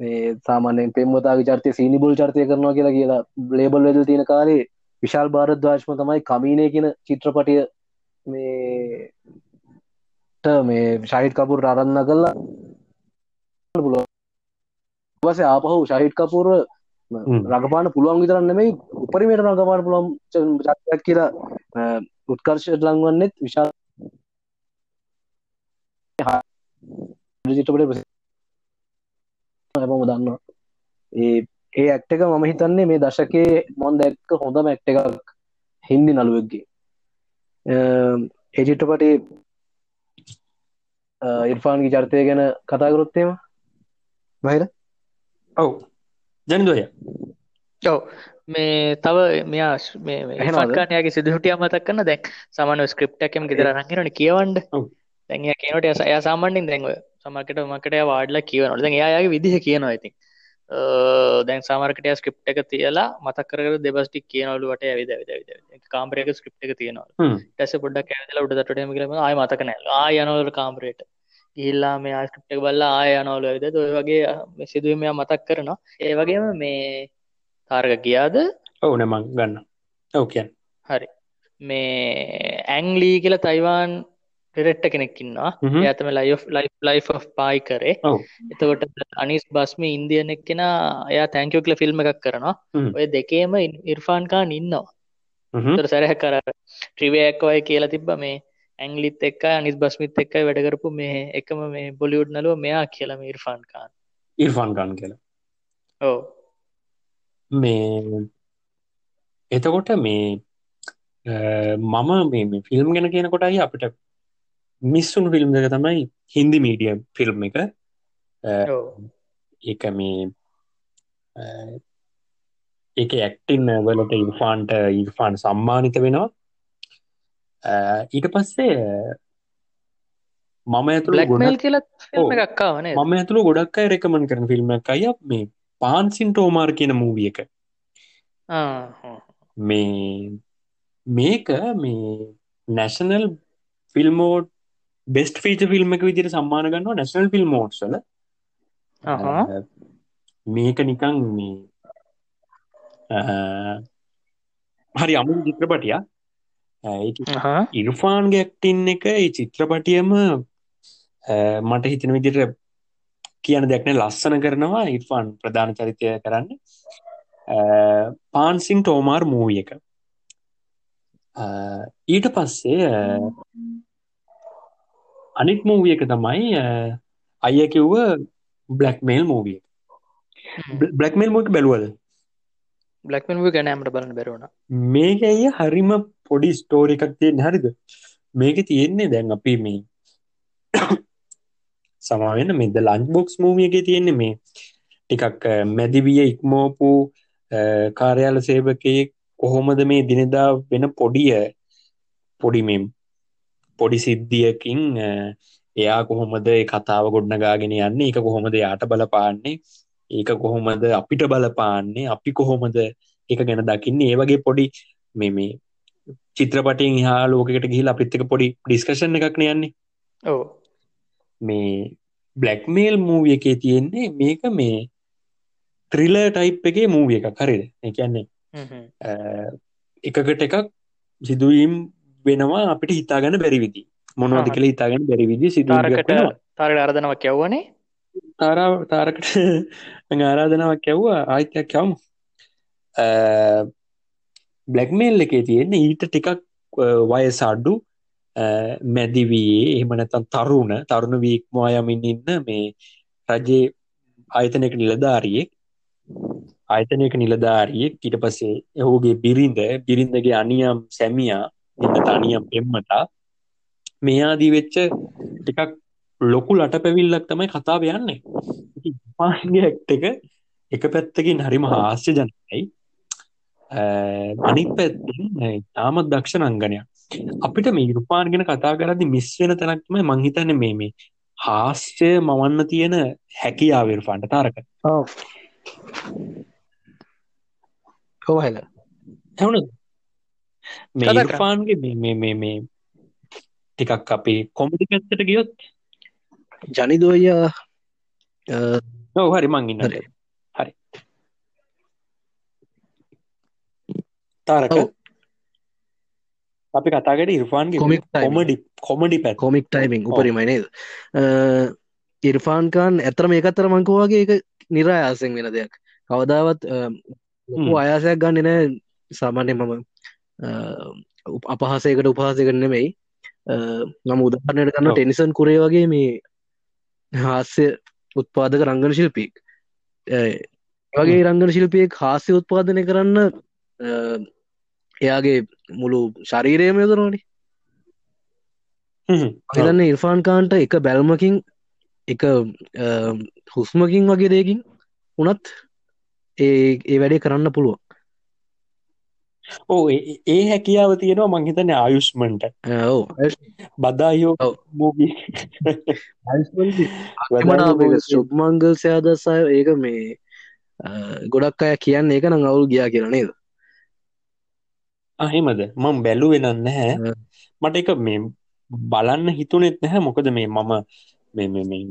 ඒ සාමාන්‍යෙන් පෙම්මතාගේ චර්තය සීනිබුල් චර්තය කරනවා කියලා කියලා ලේබල් වෙදල් තියෙන කාලේ විශාල් භාරද්වාශ්ම තමයි කමීනය කියන චිත්‍රපටය මේ ට මේ ශහිට් කපුර් අරන්න කල්ලා පුලුව වස ආපහු ශහිට් කපුර හ්ම්. රඟපාන පුළුවන් විතරන්න මේ උපරිමයට රඟපාන පුළොම් චක් කියලා අ, උත්කර්ශයට ලංවන්නෙත් විශාල් චිත්‍රපට හැමම දන්නවා. ඒ ඒ ඇක්ටක මම හිතන්නේ මේ දශකේ මොන් දැක්ක හොඳම ඇක්ට එකක් හින්දි නළුවක්ගේ. ඒ චිත්‍රපටේ ඉර්ෆාන්ගේ චර්තය ගැන කතාකරොත්තේම බහිර. ඔව් ජනදොය ඔව් මේ තව මෙයා ශ්- මේ ඇහෙනවද? ෆන්කානයාගේ සිදුහටිය මතක් කන්න දැන් සමන ස්ක්‍රප්ටකම ගෙදර රංගෙනන කියවන්ඩ ඔව්. දැන් එයා කියනට එයා- එයා සාමාන්‍යයෙන් දැන්ව සමකට මකට වාඩලා කියවනට දැන් එයාගේ විදිහ කියනවා ඉතින් අ, දැන් සාමරකට ස්ක්‍රප් එක තියලා මතක් කර දෙබස්ටික් කියනවලු වට ඇවිද විද කාම්පරයක ස්ක්‍රප් එක තියෙනවා. ටැස පොඩක් ඇදල උඩ තටම කියලම ආය මතක නෑ ආය යනවල කාම්පරේට ගිල්ලා මේ ආස්ක්‍රප්ට බල්ලා ආය යනවල ඇවිද ඔය වගේ සිදුවමයා මතක් කරනවා. ඒ වගේම මේ තාර්ග ගියාද? ඔවු නමං ගන්න ඔව කියන් හරි. මේ ඇංලී කියල තයිවාන් ඩෙරෙට්ට කෙනෙක්කින්නවා. ඇතම ලයි ලයි ලයි පායි කරේ. එතකොට අනිස් බස්ම ඉන්දියනෙක් කෙන එයා තැංකෝ කියල ෆිල්ම් එකක් කරනවා. ඔය දෙකේම ඉර්ෆාන්කාන් ඉන්නවා. තර සැරහ කර ට්‍රිවයක්වය කියලා තිබ්බ. මේ ඇංගලිත් එක්ක අනිස් බස්මිත් එක්කයි වැඩකරපු මේ එකම මේ බොලිවුඩ් නලුව මෙයා කියලම ඉර්ෆාන්කාන් ඉර්ෆාන් ගන්න කියලා. ඕ මේ එතකොට මේ මම මේ ෆිල්ම් ගැන කියනකොට අයි අපිට මිස්සුන් ෆිල්ම් දෙක තමයි හින්දි මීඩියම් ෆිල්ම් එක. එක මේ එක ඇක්ටින් වලට ඉර්ෆාන්ට ඉර්ෆාන් සම්මානිත වෙනවා ඊට පස්සේ මම ඇතුළ ෆිල්ම් ඔව්. එකක්කාවනේ මම ඇතුළ ගොඩක් අයි රෙකමන් කරන ෆිල්ම් එක අය මේ පාන්සින් ටෝමාර් කියන මූවිය එක. මේ මේක මේ national film award best feature film එක විදිර සම්මාන ගන්නවා නැශනල් ෆිල්ම් මෝඩ්සල මේක නිකං මේ හරි අමු චිත්‍රපටිය ඉර්ෆාන්ගේ ඇක්ටින් එක ඒ චිත්‍රපටියම මට හිතන විදිර කියන දෙයක්න ලස්සන කරනවා ඉර්ෆාන් ප්‍රධාන චරිතය කරන්න. පාන්සිං ටෝමාර් මූවිය එක. ඊට පස්සේ අනිත් මූවිය එක තමයි අ, අයිය කිව්ව බ්ලක්මේල් මූවිය බ්ලක්මේල් මූක බැලුවද? බ්ලක්මන් ගැනෑමට බලන්න බැරුණ මේක ඇය හරිම පොඩි ස්ටෝරි එකක් තියෙන හරිද? මේක තියෙන්නේ දැන් අපි මේ සමාවෙන්න මෙද ලංච් බොක්ස් මූමියක තියෙන්නේ මේ ටිකක් අ, මැදිවිය ඉක්මෝපු අ, කාර්යාල සේවකයෙක් කොහොමද මේ දිනෙදා වෙන පොඩිය පොඩි මෙම් පොඩි සිද්ධියකින් අ, එයා කොහොමද ඒ කතාව ගොඩනගාගෙන යන්නේ? ඒක කොහොමද යාට බලපාන්නේ? ඒක කොහොමද අපිට බලපාන්නේ? අපි කොහොමද එක ගැන දකින්නේ? ඒ වගේ පොඩි මේ මේ චිත්‍රපටින් හා ලෝකට ගිහිල අපිත්තක පොඩි ඩිස්කශන එකක් යන්නේ. ඕ මේ බ්ලක්මේල් මූවිය එකේ තියෙන්නේ මේක මේ ත්‍රිල ටයිප් එකේ මූවිය එක කරේද එකන්නේ. එකකට එකක් සිදුවීම් වෙනවා අපිට හිතාගන්න බැරිවිදි මොනවද. කියලා හිතාගන්න බැරිවිදි වෙනවා. තාරට අරදනවක් යව්වනේ? තාරා තාරකට [laughs] ආරාධනාවක් ඇව්වා ආයිත්‍යයක් යවමු බ්ලක්මේල් එකේ තියෙන්නේ ඊට ටිකක් වයස අඩ්ඩු මැදිවයේ එහෙමනතන් තරුණ තරුණ වීක්මවා යමින් ඉන්න මේ රජයේ ආයතනයක නිලධාරියෙක් ආයතනයක නිලධාරියෙක් ඊට පස්සේ එහුගේ බිරිඳ බිරිඳගේ අනියම් සැමියා එන්න තනියම් පෙම්මතා මේ ආදී වෙච්ච ටිකක් ලොකු ලට පැවිල්ලක් තමයි කතාව යන්නේ. පාගේ ඇක්ට එක එක පැත්තකින් හරිම හාස්‍ය ජනකයි අනිත් පැත්තින් තාමත් දක්ෂ නංගනයක් අපිට මේ යුරුපාන් ගෙන කතා කරදි මිස් වෙන තැනක්ම මංහිතන මේ මේ හාස්්‍යය මවන්න තියෙන හැකියාවර් ෆන්ට තාරක. කොහල ඇවුන මේ කතා කරන්න. ඉර්ෆාන්ගේ මේ මේ මේ මේ ටිකක් අපේ කොමටි පැත්තට ගියොත් ජනිදෝය ඔව හරි මං ඉන්න හරි. හරි තාරක. අපි කතාකට Comic timing. කොමඩි කොමඩි පැත් කොමික් ටයිමිං ඔව්. උපරිමයි නේද ඉර්ෆාන්කාන් ඇතර මේ එකත්තර මංකවාගේ එක නිරායාසෙන් වෙන දෙයක් කවදාවත්. අයාසයක් ගන්න නෑ සාමාන්‍ය මම අපහසයකට උපහසකට නෙමෙයි නම උදාහරණයට ගන්න. ටෙනිසන් කුරේ වගේ මේ හාස්‍ය උත්පාදක රංගන ශිල්පීක් වගේ රංගන ශිල්පියෙක් හාස්‍ය උත්පාදනය කරන්න එයාගේ මුළු ශරීරයම යොදනවානි. හ්ම්. ඔව්. හිතන්න ඉර්ෆාන් කාන්ට එක බැල්මකින් එක හුස්මකින් වගේ දෙයකින් උනත් ඒ ඒ වැඩේ කරන්න පුළුවන්. ඕ ඒ- හැකියාව තියෙනවා මංහිතන ආයුෂ්මන්ට. ඔව. බදායෝ සුබ්මංගල් සයාදසය ඒක මේ ගොඩක් අය කියන්න ඒක නම් අවුල් ගියා කියලා නේද අහෙමද මං බැලුවෙන නැහැ හ්ම්. මට එක මේ බලන්න හිතුනෙත් නැහැ මොකද මේ මම මේ මේ මේ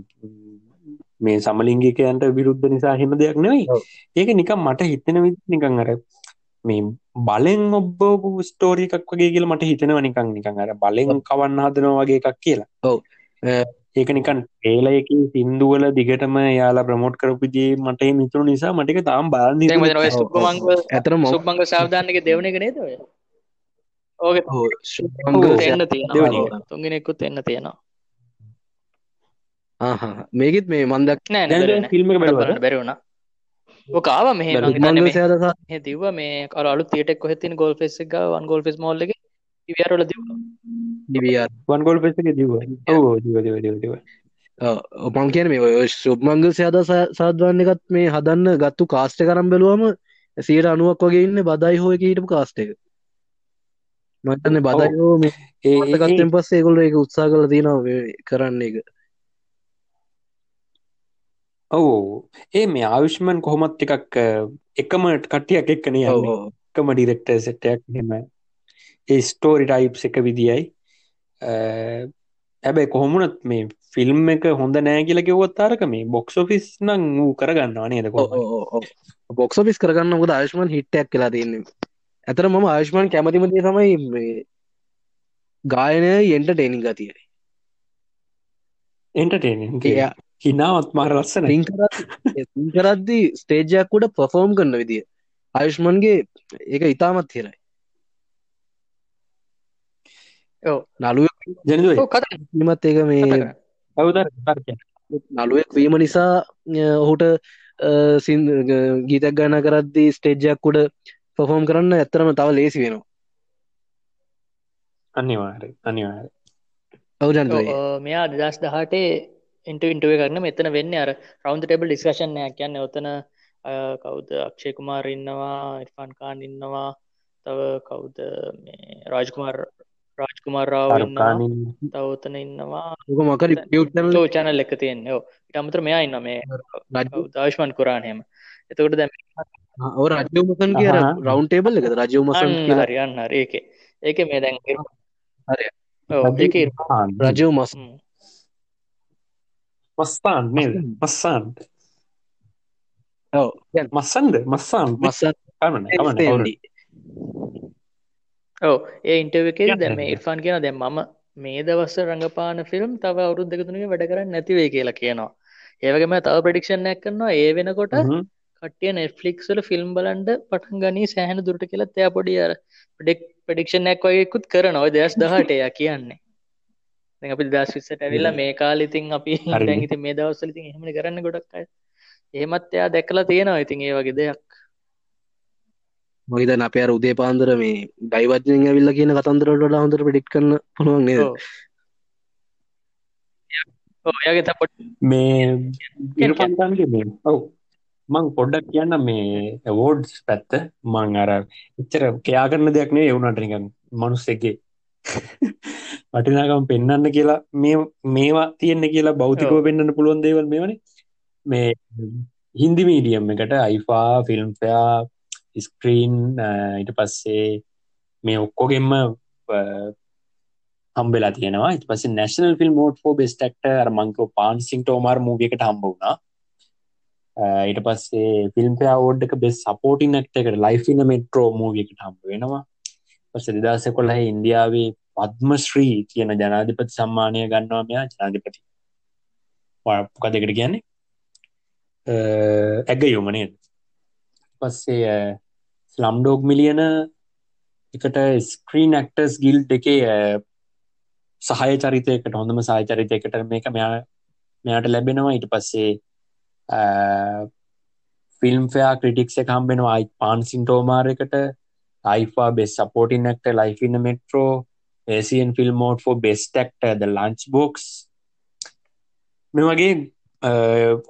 මේ සමලිංගිකයන්ට විරුද්ධ නිසා හෙම දෙයක් නෙවෙයි. ඒක නිකම් මට හිතෙන විදිහ නිකන් අර මේ බලෙන් ඔබ්බෝපු ස්ටෝරි එකක් වගේ කියලා මට හිතෙනවා නිකන් නිකන් අර බලෙන් කවන්න හදනවා වගේ එකක් කියලා ඔව්. ඒක නිකන් ඒලයකින් සින්දුවල දිගටම යාලා ප්‍රමෝට් කරපුජේ මට හිතුණු නිසා මට ඒක තාම. සුබ්බමංගල ඇතර ම සුබ්මංගල සාවධානගේ දෙවන එක නේද ඔය? ඕක. එන්න. තුන්ගෙනෙකුත් එන්න තියෙනවා. මේකෙත් මේ මන්දක් නෑ ෆිල්ම් එක බලන්න බලුවද? බැරි වුණා. ඔක ආවා මෙහෙ සුබ්මංගල් මේ සයාදසා මෙහෙ දිව්වා මේ අර අලුත් තියටර් එක කොහෙද තියෙන ගෝල් ෆේස් එක ගාව වන් ගෝල් ෆේස් මෝල් එකේ ඉවිආර් වල දිව්වා. DVR වන් ගෝල් පෙස් ඔව්, මං කියන මේ ඔය සුබ්මංගල් සයාද සාධවන්න එකත් මේ හදන්න ගත්තු කාස්ට කරම් බැලුවම සියට අනුවක් වගේ ඉන්න බදයි හෝ එක හිටපු කාස්ට එක. මටන්න බදයිෝ මේ ඒ ඒ- ගත්තෙන් පස්සේ ඒගොල්ල එක උත්සා කල තියෙනවා කරන්න එක ඔව් ඒ මේ ආයුෂ්මන් කොහොමත් ටිකක් අ, එකම කට්ටියක් එක්කන. එකම ඩිරෙක්ටර් සෙට්ටයක් හෙම ඒ ස්ටෝරි ටයිප්ස් එක විදියයි හැබැයි කොහොමුණත් මේ ෆිල්ම් එක හොඳ නෑ කියලා කිව්වොත් අරක මේ බොක්ස් ඔෆිස් නම් වූ කරගන්නවා නේද? බොක්ස පිස් කරගන්න ොද ආයුෂ්මන් හිට්ටයක් කියලා තියන්නේ. ඇතර මම ආයුෂ්මන් කැමතිමතිය තමයි මේ ගායනය එන්ට ටේනිින් ගතිය එන්ටර්ටේනින් එයා හිනාවත් මාර ලස්සන කරද්දි ස්ටේජයක්කුට පොෆෝම් කරන්න විදිිය. ආයුෂ්මන්ගේ ඒක ඉතාමත් හිරයි. ඔව්. නළුව ජනදුව ඔව් කතා නිමත් ඒක මේ කරන්න. නළුවෙක් වීම නිසා ඔහුට සින් ගීතක් ගන්න කරද්දි ස්ටේජ්ජයක්කුඩ පොෆෝම් කරන්න ඇත්තරම තව ලේසි වෙනවා. අනිවාර අනිවාර අවජන්ත ඔව්, අ, මෙයා දෙදස් දහටේ ඉන්ට ඉන්ටුව කරන මෙතන වෙන්න අර රවන්් ටෙබල් ඩිස්කශනයක් කියන්න ඔතන කවුද? අක්ෂය කුමාර ඉන්නවා ඉර්ෆාන් කාන් ඉන්නවා. තව කවුද? මේ රාජකුමාර් රාජකුමාර රාව ඉන්නවා අරුකානින් තව ඔතන ඉන්නවා ක මකර ලෝ චැනල් එක තියෙන් ඔ ඉටමතර මෙයා ඉන්න මේ දශ්මන් කුරාණයම එතකොට දැම ඔ රජමසන් කිය. රවන්් ටේබල් එක රජමසන් කියලා? හරියන්න හරි. ඒක. ඒක මේ දැන් හරි. ඒක රජව මස මස්තාන් නේද? මස්සාන්. ඔව්. මස්සන්ද? මස්සාන්. මස්සන්. කවුරු ඔව ඒ ඉන්ටව එකේ Yeah, දැම. ඉර්ෆාන් කියන දැම් මම මේ දවස්ස රඟපාන ෆිල්ම් තව අවුරුද් දෙකතුනක වැඩ කරන්න නැතිවේ කියලා කියනවා. ඒවගේම තව ප්‍රඩික්ෂණයක් කරනවා ඒ වෙනකොට හ්ම්. කටිය නෙට්ෆලික්ස්වල ෆිල්ම් බලන්ඩ පටන් ගනී සෑහන දුරට කියලා තෑ පොඩි අර පඩෙක් පඩික්ෂණයක් වගේකුත් කරන ඔය දෙස් දහටය කියන්නේ. අපි දස් විස්සට ඇවිල්ලා මේ කාලිතින් අපි [laughs] ඉතින් මේ දවස්වලිතින් එහෙම කරන්න ගොඩක් අය. එහෙමත් එයා දැකලා තියෙනවා ඉතින් ඒ වගේ දෙයක් මහිතන් අප අර උදේ පාන්දර මේ ඩයිවජයෙන් ඇවිල්ල කියන කතන්දරට වඩා හොඳට පිඩික් කන්න පුළුවන් නේද ඔව්. ඔව් එයාගේ තා පොඩි මේ ඉරපන්තන්ගේ මේ ඔව් මං පොඩ්ඩක් කියන්න මේ ඇවෝඩ්ස් පැත්ත මං අර එච්චර කයා කරන දෙයක් නේ එවුනට නිකන් මනුස්සෙගේ [laughs] වටිනාකම පෙන්වන්න කියලා මේ මේවා තියෙන්න කියලා භෞතිකව. පෙන්වන්න පුළුවන් දේවල් මේවනේ මේ හින්දි මීඩියම් එකට IIFA Filmfare Screen uh, ඊට පස්සේ මේ ඔක්කොගෙම්ම uh, හම්බෙලා තියෙනවා. ඊට පස්සේ national film award for best actor අර මං කිව්ව පාන්සිං ටෝමාර් මූවි එකට හම්බ වුණා. අ, ඊට පස්සේ ෆිල්ම් ෆෙයා අවෝඩ් එක බෙස්ට් සපෝටින් ඇක්ටර් එකට ලයිෆ් ඉන් මෙට්‍රෝ මූවි එකට හම්බ වෙනවා. පස්සේ 2011 ඉන්දියාවේ පද්මශ්‍රී කියන ජනාධිපති සම්මානය ගන්නවා මෙයා ජනාධිපති. මොකක්ද ඒකට කියන්නේ? ඇගයුම නේද? පස්සේ ස්ලම්ඩෝග් මිලියන එකට ස්ක්‍රීන් ඇක්ටර්ස් ගිල් එකේ අ, සහය චරිතයකට හොඳම සහය චරිතයකට මේක මෙයා මෙයාට ලැබෙනවා. ඊට පස්සේ ෆිල්ම් ෆයා ක්‍රටික්ස කම්බෙනවා අයි පාන්සින් ටෝමාර එකට. අයිෆා බෙස් සපෝටින් ක්ට ලයිෆින්න මෙට්‍රෝ ඒසියන් ෆිල්ම් මෝඩ් ෝ බෙස්ටක්ට ද ලංච් බොක්ස් මේ වගේ අ,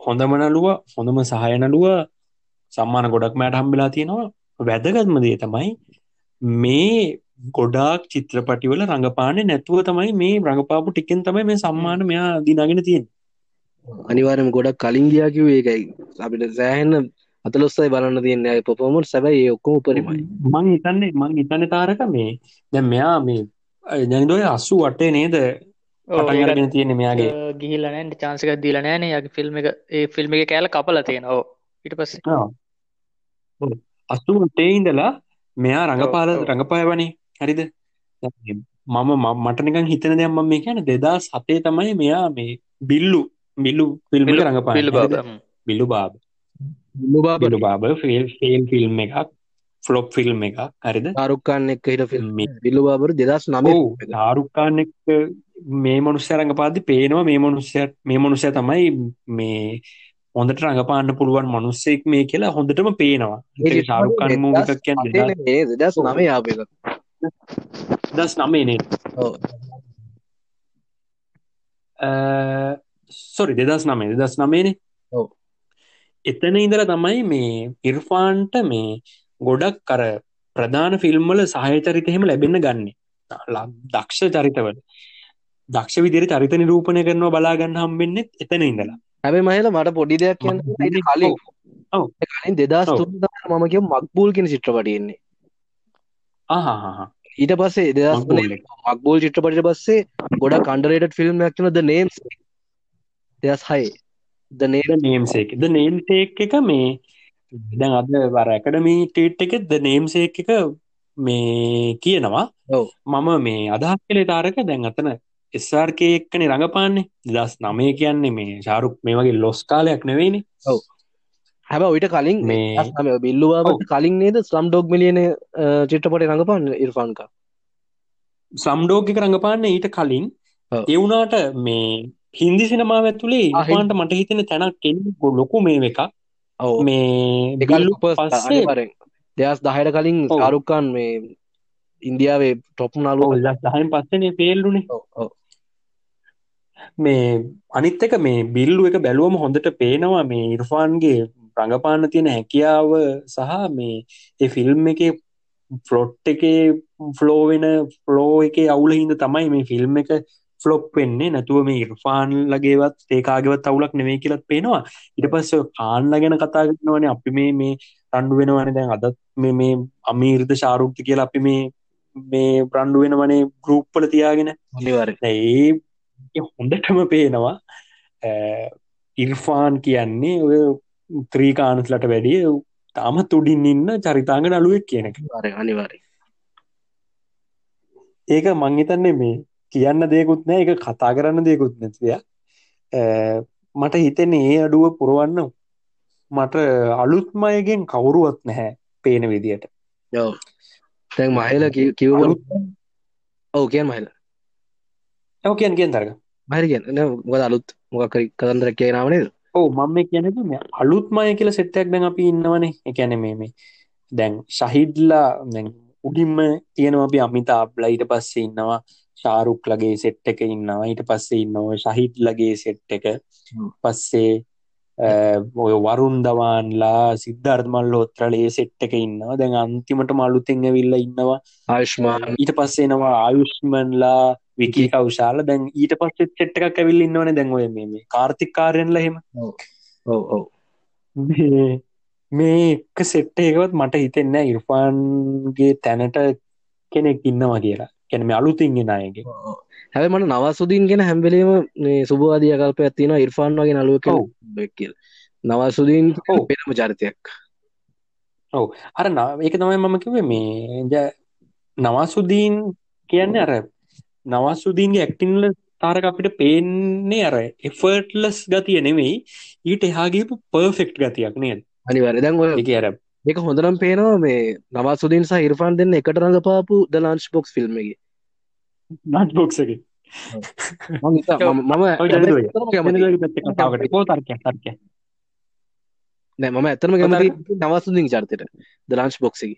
හොඳම නලුව හොඳම සහයනලුව සම්මාන ගොඩක් මෑට හම්බෙලා තියෙනවා. වැදගත්ම දේ තමයි මේ ගොඩාක් චිත්‍රපටිවල රඟපාන නැතුව තමයි මේ රඟපාපු ටිකෙන් තමයි මේ සම්මාන මෙයා දිනාගෙන තියෙන අනිවාරම ගොඩක් කලින් ගියාකිව ඒකයි. අපිට සෑහෙන්න අතලොස්සයි බලන්න තියන්න පොපොමට සැබයි ඒ ඔක්කොම උපරිමයි. මං හිතන්නේ මං හිතන්න තාරක මේ දැන් මෙයා මේ ජනිදොය අස්සු වටේ නේද? පටන්ගරගෙන තියෙන මෙයාගේ. අ, ගිහිල්ලා නැහැ චාන්ස් එකක් දීලා නැහැ නේ. යාගේ ෆිල්ම් එක ඒ ෆිල්ම් එකේ කෑල්ල කපලා තියෙනවා. ඔව් ඊට පස්සේ අස්සු වටේ ඉඳලා මෙයා රඟපාල. රඟපායවනේ. හරිද? මම ම- මට නිකන් හිතන දෙයක් මම මේ කියන්නේ දෙදස් හතේ තමයි මෙයා මේ බිල්ලු බිල්ලු ෆිල්ම් එක බිල්ලු- බාබා. බිල්ලු බාබ. ෆිල් ෆිල් ෆිල්ම් එකක් ෆ්ලොප් ෆිල්ම් එකක්. හරිද? ආරුක්කාන්න එක් හිට ෆිල්ම් බිල්ලු බාබර දෙදස් නම ඔව් ශාරුක්කාන් එක්ක මේ මනුස්්‍ය රඟපාදි පේනවා මේ මනුස්්‍ය මේ මනුස්්‍ය තමයි මේ හොඳට රඟපාන්න පුළුවන් මනුස්සෙක් මේ කියලා හොඳටම පේනවා. ශාරුක්කාන් මූවිකක් කියන්න දෙදස් නම යාපක දස් නමේනේ. සොරි දෙදස් නමේ දෙදස් නමේනේ. එතන ඉඳල තමයි මේ ඉර්ෆාන්ට මේ ගොඩක් කර ප්‍රධාන ෆිල්ම්වල සහයචරිතහෙම ලැබෙන්න ගන්න. දක්ෂ චරිතවල දක්ෂ විදිර චරිත නිරූපණය කරනවා බලාගන්න හම්බෙන්නෙත් එතන ඉඳලා හැබයි මහල මට පොඩි දෙයක් කියන්න කලින්. කලින් දෙදස් ඔව්. තුන් මම කිය මක්බූල් කියෙන චිත්‍රපටියෙන්නේ ඊට පස්සේ දෙදස් මක්බූල් චිත්‍රපටිට පස්සේ ගොඩ කන්ඩරේට ෆිල්ම් ඇක්න ද නේම්ස් දෙදස් හයි. ද නේ නේම්සේක ද නේම්සේක් එක මේ දැන් අද වර ඇකඩමී ටේට් එක ද නේම්සේක් එක මේ කියනවා. මම මේ අදහස් කළේ තාරක දැන් අතන එස්ාර්කය එක්කනේ රඟපාන්නේ. දස් නමය කියන්නේ මේ ශාරුක් මේ වගේ ලොස් කාලයක් නෙවෙයිනි. හැබ ඔයිට කලින් මේ- බිල්ලුවාට කලින් නේද ස්ලම් ඩොග් මිලියන චිත්‍රපට රඟපන්න ඉර්ෆාන්ක සම්ඩෝග එක රඟපාන්න ඊට කලින්. ඔව්. එවුනාට මේ හින්දි සිනමාව ඇතුළේ. ඉපාන්ට මට හිතෙන තැනක් ලොකු මේ එකක්. ඔව. මේ පස්සේ දෙදස් දහයට කලින් ඔව්. කාරුක්කාන් මේ ඉන්දියාවේ ටොප් නලුව දහයෙන් පස්සනේ පේල්ලුනේ මේ අනිත් එක මේ බිල්ලු එක බැලුවම හොඳට පේනවා මේ ඉර්ෆාන්ගේ රඟපාන්න තියෙන හැකියාව සහ මේ ඒ ෆිල්ම් එක ෆ්ලොට් එක ෆ්ලෝවෙන ෆ්ලෝ එක අවුල හිද තමයි මේ ෆිල්ම් එක ෆ්ලොප් වෙන්නේ. නැතුව මේ ඉර්ෆාන් ලගේවත් ඒකාගවත් අවුලක් නෙවේ කියලත් පේනවා. ඉට පස්ස කාන්ල ගැන කතා කරනවන. අපි මේ මේ රණ්ඩු වෙනවන. දැන් අදත් මේ මේ අමීර්ද ශාරුක්ති කියලා අපි මේ මේ ප්‍රණ්ඩු වෙනවනේ ගරුප්පල තියාගෙන. ඒ හොඳටම පේනවා. ඉර්ෆාන් කියන්නේ ඔය ත්‍රීකානස්ලට වැඩිය තාමත් උඩින් ඉන්න චරිතාංග නළුවෙක් කියන එක. අනිවාර්යෙන් අනිවාර්යෙන්. ඒක මං හිතන්නේ මේ කියන්න දෙයකුත් නෑ ඒක කතා කරන්න දෙයකුත් නැතිය මට හිතෙන්නේ ඒ අඩුව පුරුවන්න මට අලුත්මයගෙන් කවුරුවත් නැහැ පේන විදියට. ඔව්. දැන් මහල කිව්ව ඔව් කියන්න මහල ඔව කියන් කියෙන් තරක මහර කියන්න. මොකද අලුත් මොකක් කතන්දර කියනාවනේද ඕ මම කියන මේ අලුත්මය කියල සෙට්ටයක් දැන් අපි ඉන්නවනේ. එකැන මේ මේ දැන් ශහිද්ලා දැන් උඩින්ම තියෙනවා අපි අමිතා අබ්ලා ඊට පස්සේ ඉන්නවා. ශාරුක් ලගේ සෙට් එක ඉන්නවා. ඊට පස්සේ ඉන්නවා ශහිත් ලගේ සෙට් එක. පස්සේ ඔය වරුන්දවාන්ලා සිද්ධර්ධමල් ෝත්‍රලේ සෙට් එක ඉන්නවා. දැන් අන්තිමට මලුතිං ඇවිල්ල ඉන්නවා. ආයුෂ්මාන්. ඊට පස්සේනවා ආයුෂ්මන්ලා විකී කවුශාල දැන් ඊට පස්සෙත් සෙට් එකක් ඇවිල් ඉන්නවන දැන් ඔය මේ කාර්තිකාරයෙන්ල හෙම ඔව්. ඔව් මේ එක සෙට්ට එකවත් මට හිතෙන්න ඉර්ෆාන්ගේ තැනට කෙනෙක් ඉන්නවා කියලා. කැනම අලුතින්ගෙන අයගේ. හැබ මට නවසුදීන් ගෙන හැම්බලීම සුබවාදිය කල්ප ඇතින ඉර්ෆාන් වගේ නලුවක බැක්කල් නවසුදීන් පෙනම චරිතයක්. ඔව. අර ඒක තමයි මම කිවේ මේ නවාසුදීන් කියන්න අර නවසුදීන්ගේ ඇක්ටින්ල තාරක අපිට පේන්නේ අර එෆර්ට්ලස් ගතිය නෙවෙයි. ඊට එහාගේපු පර්ෆෙක්ට් ගතියක් නේද? අනිවර දැන් ඔය එක අර ඒක හොඳනම් පේනවා මේ නවාසුදීන් සහ ඉර්ෆාන් දෙන්න එකට රඟපාපු ද ලාන්ච් බොක්ස් ෆිල්ම් එක. නත් බොක්සක මම තර්ක තර්ක නෑ මම ඇතරම කැමති නවසුදින් චර්තයට. ද ලාන්ච් බොක්සකි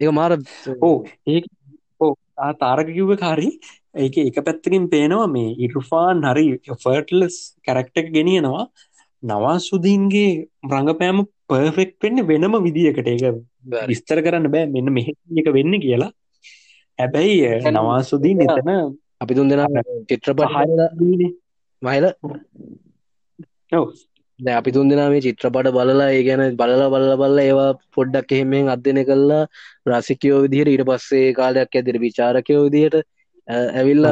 ඒ මාර ඕ ඒ තාරක කිව්ව කාරි ඒක එක පැත්තකින් පේනවා මේ ඉරුෆාන් හරි ෆර්ටලස් කැරක්ටක් ගෙනියනවා. නවාසුදීන්ගේ රඟපෑම පර්ෆෙක්් වෙන්න වෙනම විදිකට ඒක විස්තර කරන්න බෑ. මෙන්න මෙහ එක වෙන්න කියලා. හැබැයි නවාසුදී එතන අපි තුන් දෙෙන චිත්‍රපට මහිල? දැ අපි තුන් දෙනා මේ චිත්‍රපට බලලා ඒ ගැන බලලා බලල බල්ල ඒවා පොඩ්ඩක් එහෙමෙන් අධ්‍යන කල්ලා රසිකයෝ විදිහට ඊට පස්සේ කාලයක් ඇදිර විචාරකයෝ විදිහට ඇවිල්ල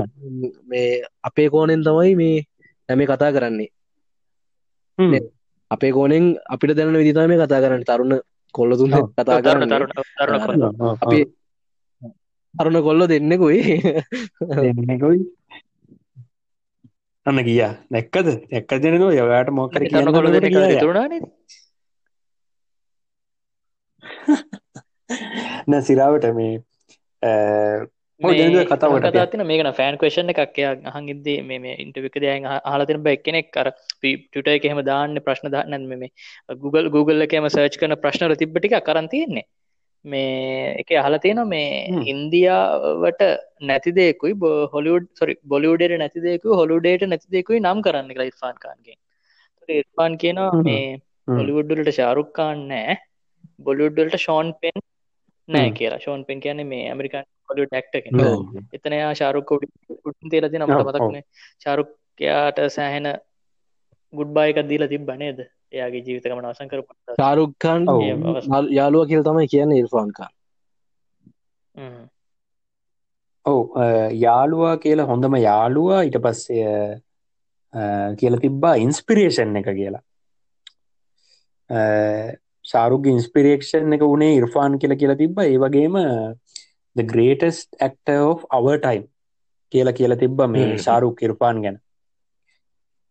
මේ අපේ කෝනෙන් තමයි මේ හැම කතා කරන්නේ. අපේ කෝනෙන් අපිට දැන විදිතම මේ කතා කරන්න. තරුණ කොල්ල තුන් කතා කරන්න. අපි අරුණ කොල්ල දෙන්නෙකුයි. දෙන්නෙකුයි අන්න ගිය. දැක්කද? දැක්ක දෙනක යවට මොකර තම කොල තුරනාන නැ සිරාවට මේ කතාවට තින මේකන ෆෑන් කවේෂණ එකක්. හන් ඉද මේ ඉන්ටවික දය හලතින බ එක්කෙනෙක්. කර පිට එකහෙම දාන්න ප්‍රශ්න දාන්න මේ Google Google එකම සර්ච් කන ප්‍රශ්නල තිබ්බටික කරන්තියෙන්නේ මේ එක අහල තියෙන මේ ඉන්දියාවට නැතිදෙකුයි හොලිුඩ් සොරි බොලිුඩට නැතිදෙකු හොලුඩේට නැතිදෙකුයි නම් කරන්න කියලා ඉස්ෆාන්කාන්ගේ ඉස්පාන් කියනවා මේ හොලිවුඩ්ඩලට ශාරුක්කාන් නෑ බොලිුඩ්ඩලට ෂෝන් පෙන් නෑ කියලා. ෂෝන් පෙන් කියන්නේ මේ ඇමරිකන් කොලිය ටක්ට එතනයා ශාරුක් තේලති නමට මතක්නේ ශාරුක්කයාට සෑහෙන ගුඩ්බායක දීලා තිබ නේද එයාගේ ජීවිතකම නවසන් කර ශාරුක්කන් යාලුව කියල තමයි කියන්න ඉර්ෆාන්කාන් ඔව් යාළුවා කියලා හොඳම යාළුවා ඊට පස්සේ කියල තිබ්බා ඉන්ස්පිරේෂන් එක කියලා. ශාරුග ඉන්ස්පිරේක්ෂන් එක වනේ ඉර්ෆාන් කියලා කියලා තිබ්බ. ඒ වගේම the greatest actor of our time කියලා කියලා තිබ්බ මේ ශාරුක් ඉර්ෆාන් ගැන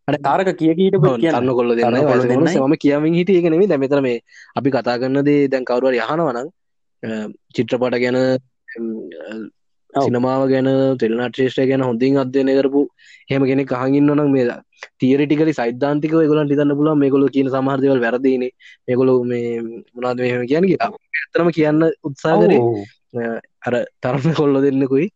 තාරක කිය කීට අන්න කොල්ල දෙන්න ම කියමින් හිටිය ගෙනෙම දැමතර මේ අපි කතා කරන්න දේ දැන් කවරුවර යහනවනම් චිත්‍රපට ගැන සිනමාව ගැන තෙල්නාට්‍රේෂ්ට ගැන හොඳින් අධ්‍යයන කරපු හෙම කෙනෙ කහගින්න නම් මේ තීරටිකලි සයිද්ධාන්තික ගොලන් ටිතන්න පුල මේගොල කියන සමහරදවල් වැරදින. මේගොලු මේ මොනාද මෙහම කියන කිය ඇතරම කියන්න උත්සාහරේ අර තරම කොල්ල දෙන්නකුයි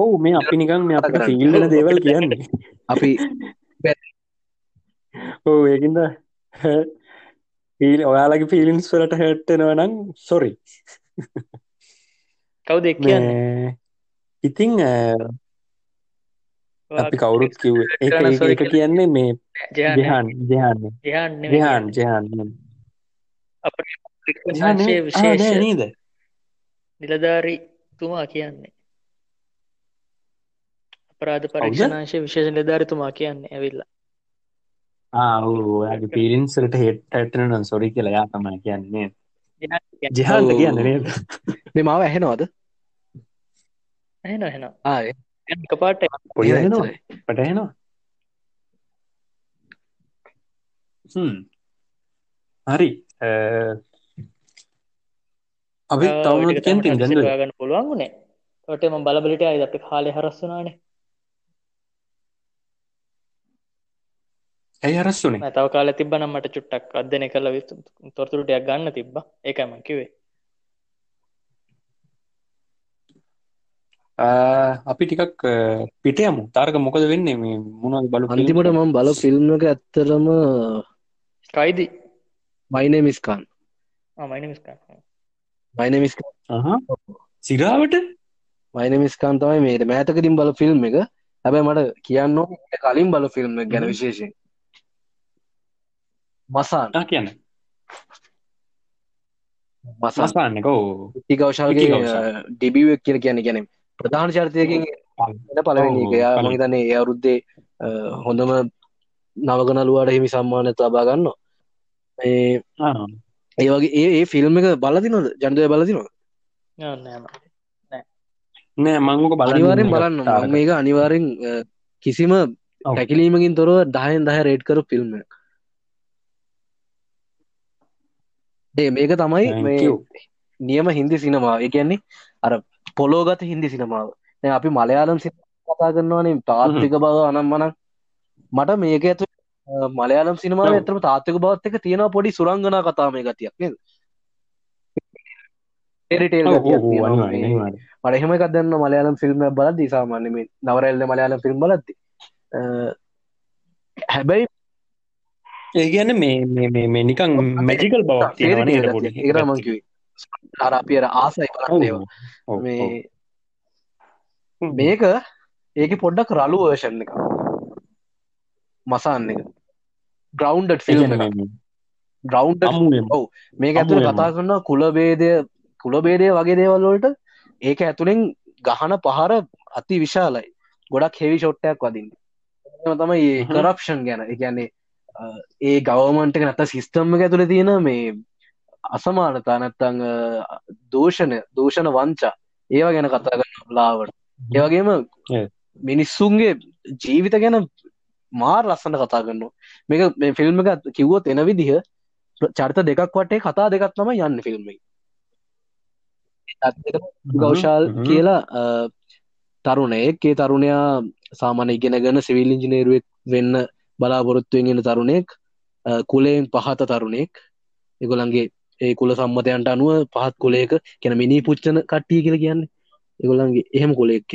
ඔවු මේ අපි නිකන් මේ අපට ෆිල්ලන දේවල් කියන්නේ. අපි ඕ ඒකින්ද ෆිල් ඔයාලගේ ෆිලින්ස් වලට හැට්ටෙනව නම් සොරි කවුද කියන්නේ? ඉතිං අපි කවුරුත් කිව් එක කියන්නේ මේ ජහන් ජහන්න ජහන් ජහන් විශේෂ නීද? නිලධාරී තුමා කියන්නේ අපරාධ පරීක්ෂණංශය විශේෂ නිධාරතුමා කියන්නේ ඇවිල්ල. ආගේ පිලින්සට හෙට ඇතන සොරි කියලා යා තමයි කියන්නේ ජිහන්ට කියන්න. නේද? මේ මාව ඇහෙනවාද? ඇහෙන හෙන ආය පාට පොඩිනවා පටහෙනවා හරි. අපි තවුණු කියෙන් තින් දැන්ද ගන්න පුළුවන් වුණේ තොටම බලබලට අයි අප කාලෙ හරස්සනානේ ඇයි අරස්සුනේ? තව කාල තිබන මට චුට්ටක් අදන කල තොරතුරටයක් ගන්න තිබ්බ. ඒකම කිවේ අපි ටිකක් පිටයමු තාරක මොකද වෙන්නේ? මේ මුණ බලු අන්තිමට මම බල ෆිල්ම් එක ඇත්තරම කයිදී. මයිනේ මිස්කාන් මයින මිස්කා මයින මිස් සිරාවට? මයින මිස්කාන් තමයි මේට මෑතකරින් බල ෆිල්ම් එක. හැබැ මට කියන්න කලින් බල ෆිල්ම් ගැන විශේෂයෙන් මසාන් කියන්න මසාන් මසාන්නක ඕ ඉතිකවශාල්ගේ විකි කෞෂල්. ඩිබියක් කියල කියන ගැනම් ප්‍රධාන චරිතයකින් පලවෙනි එක. යා පළවෙනි. මහිතන්නේ ඒ අවුරුද්දේ අ, හොඳම නවගනලුවට හිමි සම්මානත ලබා ගන්න ඒ ඒ වගේ ඒ ඒ ෆිල්ම් එක බලදිනොද ජන්දය බලදිනවා නෑ මංගක බල අනිවාරෙන් බලන්න? මේක අනිවාරෙන් අ, කිසිම පැකිලීමකින් තොරව දහයෙන් දහ රේඩ් කරු ෆිල්ම් එක. ඒ මේක තමයි මේ නියම හින්දි සිනමා එකන්නේ අර පොලෝගත හින්දි සිනමාව. දැන් අපි මලයාලම් කතා කරනවානේ තාත්වික බව අනම්මන මට මේක ඇතු මලයාලම් සිනමාව. ඇතරම තාත්වික බවත් එක තියෙනවා පොඩි සුරංගනා කතා මේ ගතියක් නේද? මට එහෙම එකක් දන්න මලයාලම් ෆිල්ම් බලද්දී සාමාන්‍ය මේ නවරැල්ල මලයාලම් ෆිල්ම් බලද්දි. හැබැයි ඒ කියන්න මේ මේ නිකං මැජිකල් බවක් තියෙනවා නේද පොඩි? ඒරමංකිවේ අර අපි අර ආසයි මේ මේක ඒක පොඩ්ඩක් රලු වර්ෂන් එක. මසාන්න එක ග්‍රවන්්ඩ ෆිල්ම් ග්‍රවන්් ඔව්. මේක ඇතුළ. කතා කරන්න කුලබේදය කුලබේදය වගේ දේවල්වලට ඒක ඇතුළෙන් ගහන පහර අති විශාලයි. ගොඩක් හෙවි ෂොට්ටයක් වදින්න. තමයි. කරප්ෂන් ගැන. එකන්නේ ඒ ගවමන්ට නැත සිිස්ටම්ම ඇතුළ තියෙන මේ අසමානතා නැත්තං දූෂණය දූෂණ වංචා ඒවා ගැන කතා කරන්න ලාවට ඒවගේම. මිනිස්සුන්ගේ ජීවිත ගැන මාර් ලස්සන්න කතා කරන්න මේක මේ ෆිල්ම් එක කිව්වොත් එන විදිහ චරිත දෙකක් වටේ කතා දෙකක් තම යන්න ෆිල්ම් හ්ම්. කියලා තරුණයෙක්. ඒ තරුණයා සාමාන්‍ය ඉගෙනගෙන සිවිල් ඉංජිනේරුවෙක් වෙන්න බලාපොරොත්තුවෙන් එන තරුණෙක් කුලයෙන් පහත තරුණෙක් එගොලන්ගේ ඒ කුල සම්මතයන්ට අනුව පහත් කුලේක කෙන මිනි පුච්චන කට්ටිය කියල කියන්නේ. එගොලන්ගේ එහෙම කොලෙක්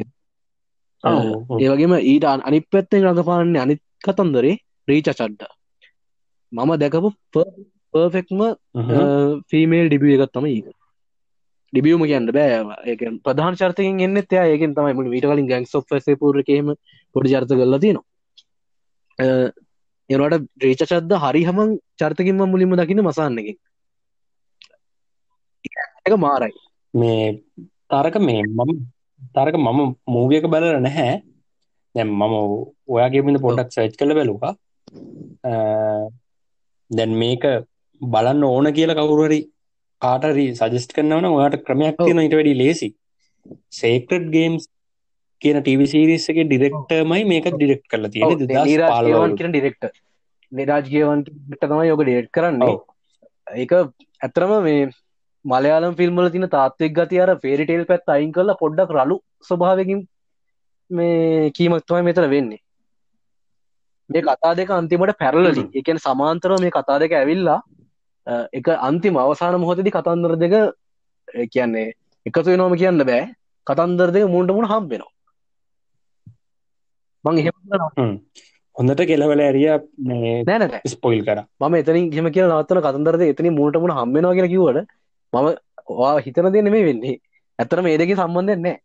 ඒවගේම ඊට අන- පැත්තෙන් රඟපාන්නේ අනිත් කතන්දරේ රීච චඩ්ඩ. මම දැකපු පර්ෆෙක්ම ෆීමේල් ඩිබිය එකත් තම ඒක ඩිබියම කියන්න බෑ ඒක ප්‍රධාන චර්තකින් එන්න එය. ඒකෙන් තමයි මට මීට කලින් ගැක් සොෆ් පූරකම පොඩි චර්ත කරලා තියෙනවා එනට ්‍රේච චද්ද හරි හමන් චර්තකින්ම මුලින්ම දකින්න මසාන්නකින් එක මාරයි. මේ තාරක මේ මම තාරක මම මූවියක බලර නැහැ. දැම් මම ඔයාගේමිට පොඩක් සයිච් කළ බැලුවා. දැන් මේක බලන්න ඕන කියලා කවුරුහරි කාටරි සජස්ට කරනවන ඔයාට ක්‍රමයක් තියෙන ඉට වැඩි ලේසි සේක්‍රට් ගේම්ස් කියන ටවිසිරිස්සගේ ඩිරෙක්ටර්මයි මේක ඩිරෙක්් කරලා තියෙන කියන ඩිරෙක්ට නිරාජ්ගේවන් තමයි යෝක ඩේට් කරන්නේ. ඒක ඇතරම මේ මලයාලම් ෆිල්ම්මල තින තාත්වෙක් ගති අර ෆේරිටේල් පැත් අයින් කරලා පොඩ්ඩක් රලු ස්වභාවකින් මේ කීමක්තුවයි මෙතර වෙන්නේ. මේ කතා දෙක අන්තිමට පැරලලින් එකන සමාන්තර මේ කතා දෙක ඇවිල්ලා එක අන්තිම අවසාන මොහොතදි කතන්දර දෙක කියන්නේ එකතු නොම කියන්න බෑ. කතන්දර දෙක මුන්ට මුණ හම්බෙනවා මං එහෙම හොඳට කෙලවල ඇරිය නෑනෑ ස්පොයිල් කර. මම එතනින් හෙම කියල නවත්තන කතන්දරද එතනි මුණට මුණ හම්බෙනවා කියලා කිවට මම වා හිතන දෙ නෙමේ වෙන්නේ. ඇතර මේ දෙක සම්බන්ධයෙන් නෑ.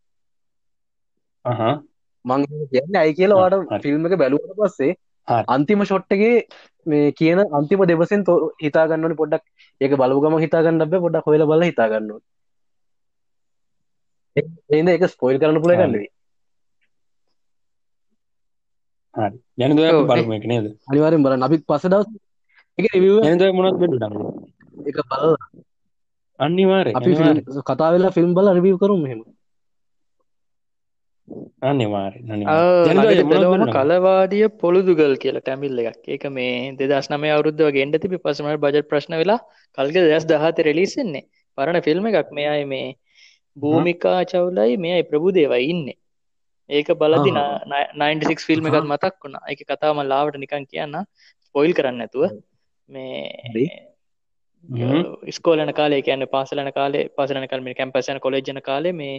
මං කියන්න ඇයි කියලා වාට. ෆිල්ම් එක බැලුවට පස්සේ. අන්තිම ෂොට්ටගේ මේ කියන අන්තිම දෙවසෙන් තෝ හිතාගන්නන පොඩ්ඩක්. ඒක බලපුගම හිතාගන්න බ පොඩක් හොල බල හිතාගන්න එද එක ස්පොයිල් කරන්න පුළ. ගන්නවේ හරි. දැනද ඔව්, බලමු එක නේද? අනිවාර්යෙන් බලන්න. අපි පස්සේ දවස් එක රිවිව් දැනද මොනවද බෙදුනද එක බලලා. අනිවාර්යෙන් අපි කතා වෙලා ෆිල්ම් බලලා රිවිව් කරමු අනිවාර්යෙන් බැලුවම දැනද කලවාදිය පොළුදුගල් කියලා ටැමිල් එකක්. ඒක මේ දෙදස් නමය අවුද්ධ වගේ එන්ඩ තිබි පසමට බජට ප්‍රශ්න වෙලා කල්ග දෙස් දහත රෙලිසෙන්නේ පරණ ෆිල්ම් එකක්. මෙයයි මේ භූමිකා චවුලයි මෙයයි ප්‍රභු දේවයි ඉන්න ඒක බලදි ආහා. 96 ෆිල්ම් එකත්. මතක් වුණා එක කතාම ලාවට නිකන් කියන්න පොයිල් කරන්න ඇතුව. මේ. ස්කෝලන කාලේ කියන්න පාසලන කාලේ පසලන කල්ම කැම්පසන කොලෙජ්ජන කාලේ මේ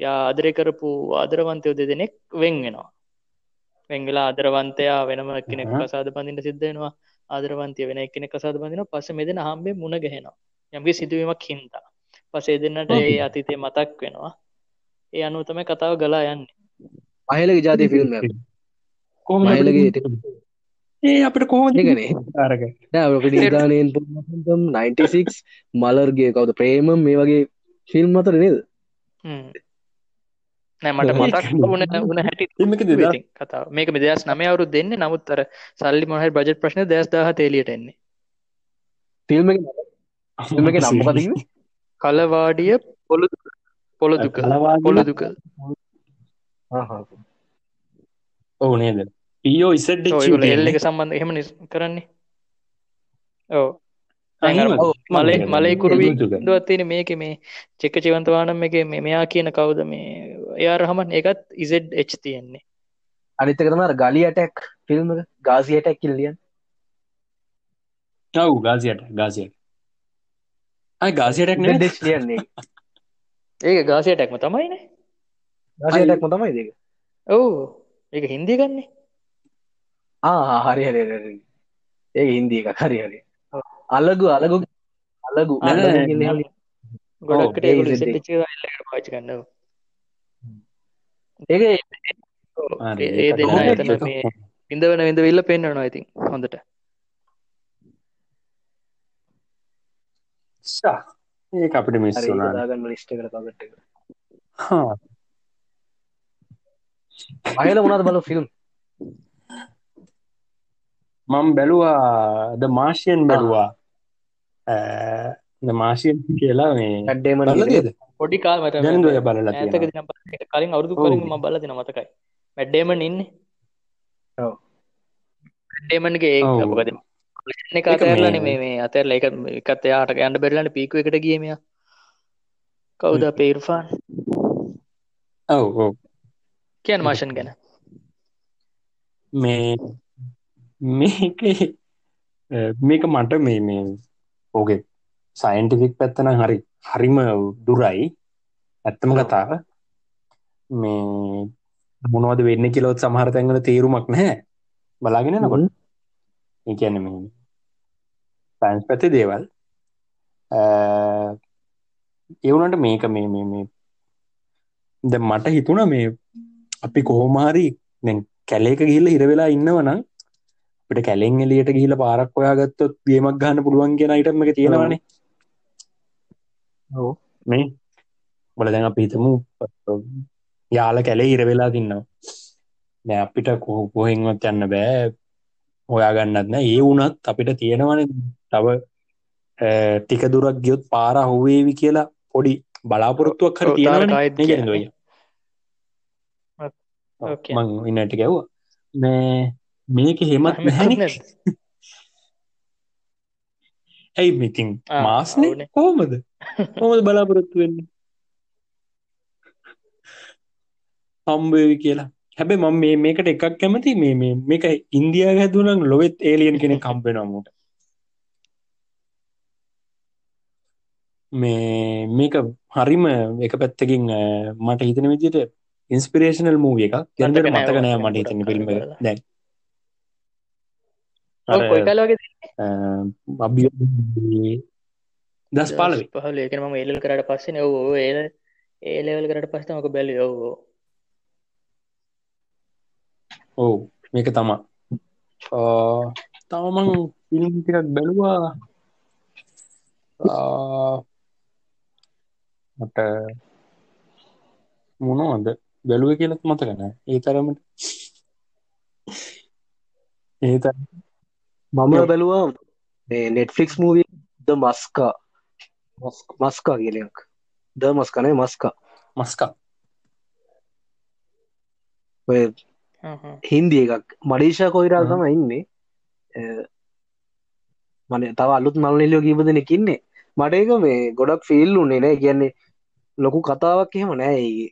යා ආදරය කරපු ආදරවන්තයෝ දෙදෙනෙක් වෙන් වෙනවා වෙංගලා ආදරවන්තයා වෙනම කෙනෙක්. කසාද බඳින්න සිද්ධ වෙනවා ආදරවන්තය වෙන කෙනෙක් කසාද බඳින පස්ස මෙදෙන හම්බේ මුණ ගැහෙනවා යම්ගේ සිදුවීමක් හින්දා පසේ දෙන්නට ඒ. අතීතය මතක් වෙනවා ඒ අනුව තමයි කතාව ගලා යන්නේ මහලගේ ජාතිය ෆිල්ම් එක කොහොමද මහලගේ ඒ අපිට කොහොමද ඒකනේ. අරග. නෑ අපිට නිදානයෙන් 96 මලර්ගේ කවුද? ප්‍රේම මේ වගේ ෆිල්ම් අතර නේද? හ්ම්. නෑ මට ඒක මතක් නේ. වුණ වුණ හැටි කතාව. මේක මේ දෙදස් නමය අවුරුදු දෙන්නේ නමුත් අර සල්ලි මොහරි බජට් ප්‍රශ්න දෙස් දාහ තේලියට එන්නේ. ෆිල්ම් එක ෆිල්ම් එක නම් මොකද කිව්වේ? කලවාඩිය පොළු පොළොදුක? පොළොදුක ඔව් නේද? පීෝ ඉසඩ් ඔයගොල්ලෝ එල් එක සම්බන්ධ එහෙම කරන්නේ. ඔව්, මලේ මලේ කුරුවි දුක. දුවත් තියෙන මේක මේ චෙක්ක චිවන්තවානම් එක මෙයා කියන කවුද? මේ එයා රහමන් ඒකත් ඉසෙඩ් එච් තියෙන්නේ. අනිත් එක තමයි අර ගලි ඇටැක් ෆිල්ම් එක. ගාසි ඇටැක් කියලා ලියන්නේ ඔව් ගාසියට ගාසියට අයි ගාසියටක් නේ දෙස් ලියන්නේ ඒක ගාසයටැක්ම තමයිනේ ගාසි ඇටැක්ම තමයි ඒක? ඔව්. ඒක හින්දිය ගන්නේ ආ හරි හරි හරි හරි. ඒක හින්දි එකක්. හරි හරි. අලගු අලගු අලගු. ගොඩක්ට ඒ එක ඔව්. හරි, ඒ- ඒ දෙන්න එතන? මේ ඉඳවන විඳවිල්ල පෙන්වනවා ඉතින් හොඳට. ඒක අපිට මිස් දාගන්න ලිස්ට් එක. හා අයල මොනවද බලු ෆිල්ම් මම බැලුවා ද මාශයන් බැලුවා. මාශයන් කියලා මේ බලලද පොඩි කාල මට දැනද ඔය බලලා ඒක කලින් අවුරුදු. කලින් මම බලලා දෙන මතකයි. මැඩ්ඩේමන් ඉන්නේ. ඔව්. මැඩ්ඩේමන්ගේ ඒ. මොකද? එක අතෑරලානේ මේ- මේ මේ අතෑරලා ඒක එකත් එයාට යන්න බැරිලානේ පීකු එකට ගියේ මෙයා. කවුද අපේ ඉර්ෆාන්? ඔව් ඔව් කියන්න මාෂන් ගැන. මේ මේක මේක මට මේ මේ ඕගේ සයින්ටිෆික් පැත්තන හරි හරිම දුරයි. ඇත්තම කතාව. මේ මොනවද වෙන්න කියලොත් සමහර තැන්වල තේරුමක් නැහැ. බලාගෙන නකොට ඒ කියන්නේ මේ සයින්ස් පැත්තේ දේවල්. ඒවුනට මේක මේ මේ මේ ද මට හිතුණ මේ අපි කොහෝමාරි දැන් කැලේක ගිහිල්ල හිරවෙලා ඉන්නවනම් අපිට කැලෙන් එලියට ගිහිල පාරක් ඔයාගත්තොත් ගේමක් ගන්න පුළුවන් කියෙන අයිටම එක තියෙනවනේ. ඔව්. මේ බොල දැන් අපි හිතමු යාල කැලේ හිරවෙලා තින්නවා නෑ අපිට කොහ කොහෙන්වත් යන්න බෑ. හොයාගන්නත් නෑ. ඒ වුනත් අපිට තියෙනවන තව ටික දුරක් ගියොත් පාර හුවේවි කියලා පොඩි බලාපොරොත්තුවක් කර ඔව්, තාර තියෙනවනේ කායිත් නේ කියන්නේ. කියන්නේ ඔය. ඔව්, ඔව්, මං ඉන්නට ගැව්වා මේ මේක හෙමත් නැහැනි. ඇයි මිතින් මාස්නේ. කෝමද හොමද බලාපොරොත්තු වෙන්න? හම්බේවි කියලා. හැබැ මම මේ මේකට එකක් කැමති මේ මේ මේක ඉන්දියා හැදුනම් ලොවෙත් ඒලියන් කෙනෙ කම්පෙනමුට මේ මේක හරිම එක පැත්තකින් මට හිතන විදිට ඉන්ස්පිරේෂනල් මූව එක ගැනට මතක නෑ මට ගොඩක් පිල්ම. දැන්. අභි දස් පාලවේ පහල ඒක මම ඒලල් කරට පස්සේ ඔව් ඔව් ඒ ඒ ලෙවල් කරට පස්සේ මක බැලුවේ. ඔව් ඔව්. මේක තමා තමමං ෆිල්ම් ටිකක් බැලුවා. මට මොනවද බැලුව කියලත් මතකන ඒ තරමට ඒ මම. බැලුවා මේ නෙට්ෆලික්ස් මූවිය ද මස්කා මස්කා කියලයක් ද මස්කනේ මස්කා මස්කා ඔය හින්දිය එකක්. මඩීෂා කොයිරල් හ්ම්. තම ඉන්නේ. මන තව අලුත් මල්ලියෝ කීප දෙනෙකින්නේ මට ඒක මේ ගොඩක් ෆිල් උන්නේ නෑ. කියන්නේ ලොකු කතාවක් එහෙම නෑ. ඒ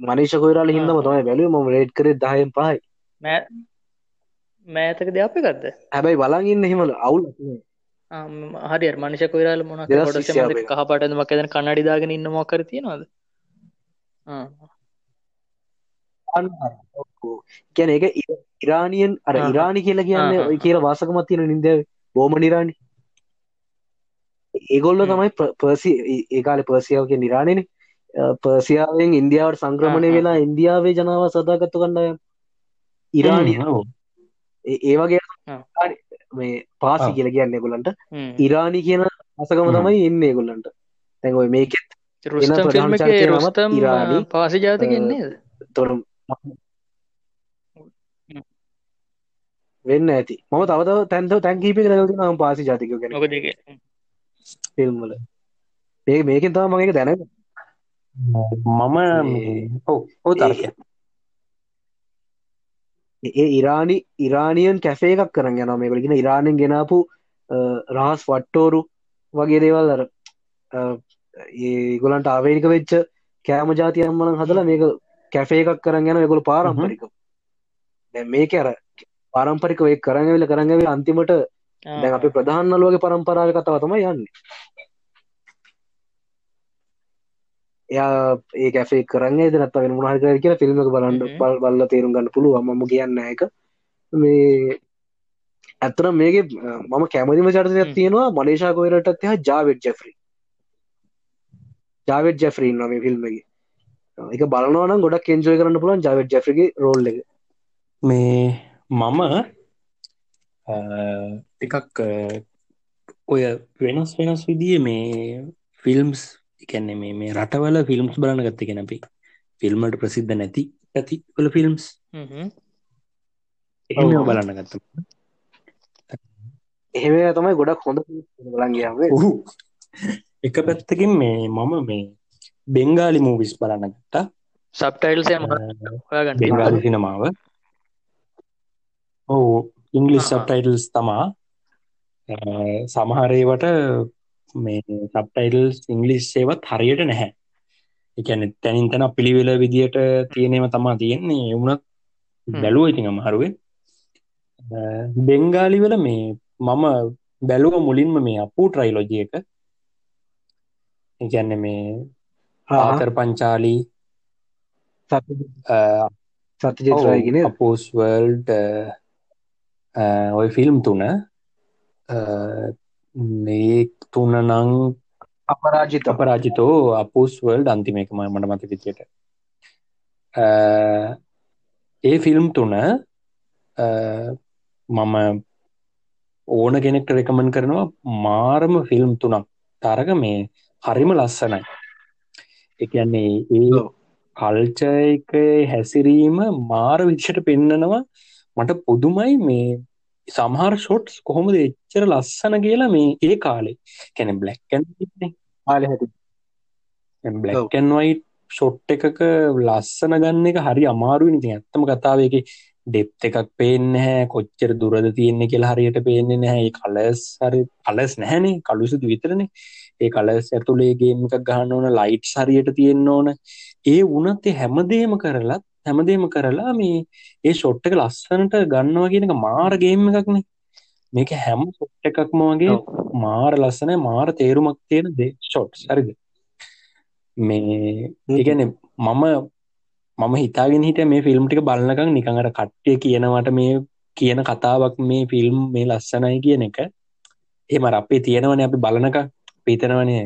මනිෂ කොයිරල හිදම තමයි බැලු ම රේඩ් කර දහයෙන් පහයි. මෑතක දෙයක් එකක්ද හැබැයි බලගන්න එහෙමල අවුල් හරි මනිෂ කොයිරල් මොන දෙදස් ොට විසියාව එක. කහපටම කදන කන්නඩිදාගෙන ඉන්න මොකර තියෙනවාද? කියන එක ඉරානියන් අර. ඉරානි කියලා කියන්නේ. ඔය කියල වාසකමත් තියෙන නින්ද බෝම නිරාණි ඒගොල්ල. තමයි පර්සි ඒකාල පර්සියාවක නිරාණන පර්සියාවෙන් ඉන්දියාවට සංක්‍රමණය. වෙලා ඉන්දියාවේ ජනාව සදාගත්තු කණ්ඩායම් ඉරානිය හ්ම්, ඔව්. ඒ- ඒ වගේ ආ. මේ පාසි. කියල කියන්න ගොලන්ට ඉරානි කියන අසකම. තමයි ඉන්න ගොල්ලන්ට තැන්ගොයි මේකෙත් රුස්තම් ඉරානි. පාසි ජාතිකෙන්නේද තොර වෙන්න ඇති මම තවතව තැන්ත තැන් කීප ලති නම් පාසි ජාතික ගැන ෆිල්ම්වල ඒ මේකෙන් තම මගේ දැන මම ඔව් තර්කය ඒ ඉරානි ඉරානියන් කැෆේ එකක් කරන්න යන මේකලගෙන ඉරාණයෙන් ගෙනාපු රහස් වට්ටෝරු වගේ දේවල් අර අ, ඒ ගොලන්ට ආවේනික වෙච්ච කෑම ජාතියම්මන හදලා මේක කැෆේ එකක් කරන්න යන ගොල පාරම්පරික. දැන් මේක අර පාරම්පරික වේ කරඟවෙල කරඟවෙල අන්තිමට දැන් අපේ ප්‍රධාන නළුවගේ පරම්පරාව කතාව තමයි යන්නේ එයා ඒ කැෆේ කරන්නේ නත්ත වෙන මුණහර කර කියලා ෆිල්ම් එක බලන්න. බල බල්ල තේරුම් ගන්න පුළුවන්. මම කියන්න එක මේ ඇත්තර මේක මම කැමතිම චරිතයක්. තියෙනවා මලේෂා කොයිරටත් එහ ජාවෙට් ජෙෆ්‍රි. ජාවෙට් ජෙෆ්‍රී ඉන්නවා මේ ෆිල්ම් එක. බලනවනම් ගොඩක් එන්ජෝය කරන්න පුළුවන් ජාවෙට් ජෙෆ්‍රිගේ රෝල් එක. මේ මම ටිකක් ඔය වෙනස් වෙනස් විදිිය මේ ෆිල්ම්ස් එකන්නේ මේ මේ රටවල ෆිල්ම්ස් බලන ගත්ත කෙන අපි. ෆිල්ම්මට ප්‍රසිද්ධ නැති ඇති වල ෆිල්ම්ස් එහෙම ඔව්. බලන්න ගත්ත එහෙම තමයි ගොඩක් හොඳ බලන්ගයාම ඔහු එක පැත්තකින් මේ මම මේ බෙංගාලි මූවිස් බලන්න ගත්තා. සබ්ටයිල්ස හොයාගන්න? බෙංගාලි සිනමාව ඔහු ඉංගලිස්. සබ්ටයිටල්ස් තමා. සමහරේවට මේ සබ්ටයිටල්ස් ඉංගලිස් සේවත් හරියට නැහැ. එකන තැනින් තැන පිළිවෙල විදියට තියෙනව තමා තියෙන්නේ. එවුණත්. බැලුව ඉතින් අමහරුවේ බෙංගාලිවල මේ මම බැලුව මුලින්ම මේ අපූ ට්‍රයිලෝජිය එක එකන්න මේ ආකර පංචාලී සත්‍යජිත්‍රයගෙන අපෝස්වල්ඩ ඔය ෆිල්ම් තුන මේ තුන නං අපරාජිත අපරාජිතෝ අපෝස්වල්ඩ අන්තිමේකම මට මත විදියට. ඒ ෆිල්ම් තුන මම ඕන කෙනෙක්ට රෙකමන් කරනවා මාරම ෆිල්ම් තුනක්. තරග මේ හරිම ලස්සනයි. එකන්නේ ඒ. කල්චයක හැසිරීම මාර විදිෂට පෙන්නනවා. මට පුදුමයි මේ සමහර ෂොට්ස් කොහොමද එච්චර ලස්සන කියලා මේ ඒ කාලේ. කැන බ්ලක්කන් ආල හැති බ්ලක්කන් වයි ෂොට් එකක ලස්සන ගන්න එක හරි අමාරුව නිති ඇත්තම කතාවක ඩෙප් එකක් පේන්න හැ කොච්චර දුරද තියෙන්නේ කියලා හරියට පේන්නේ නැහැ. කලස් හරි කලස් නැහැනේ කලුසුතු විතරනේ ඒ කලස් ඇතුළේගේම එකක් ගහන්න ඕන ලයිට් හරියට තියෙන්න්න ඕන. ඒ වනත් ඒ හැමදේම කරලත් හැමදේම කරලා මේ ඒ ෂොට් එක ලස්සනට ගන්නවා කියන එක මාරගේම එකක්නේ. මේක හැම ෂොට් එකක්ම වගේ මාර ලස්සන මාර තේරුමක් තියෙන දේ ෂොට් හරිද? මේ ඒගැන මම මම හිතාගෙන හිට මේ ෆිල්ම් ටික බලන්නකං නිකඟට කට්ටිය කියනවට මේ කියන කතාවක් මේ ෆිල්ම් මේ ලස්සනයි කියන එක. එම අපේ තියෙනවන අපි බලනක පිතනවනේ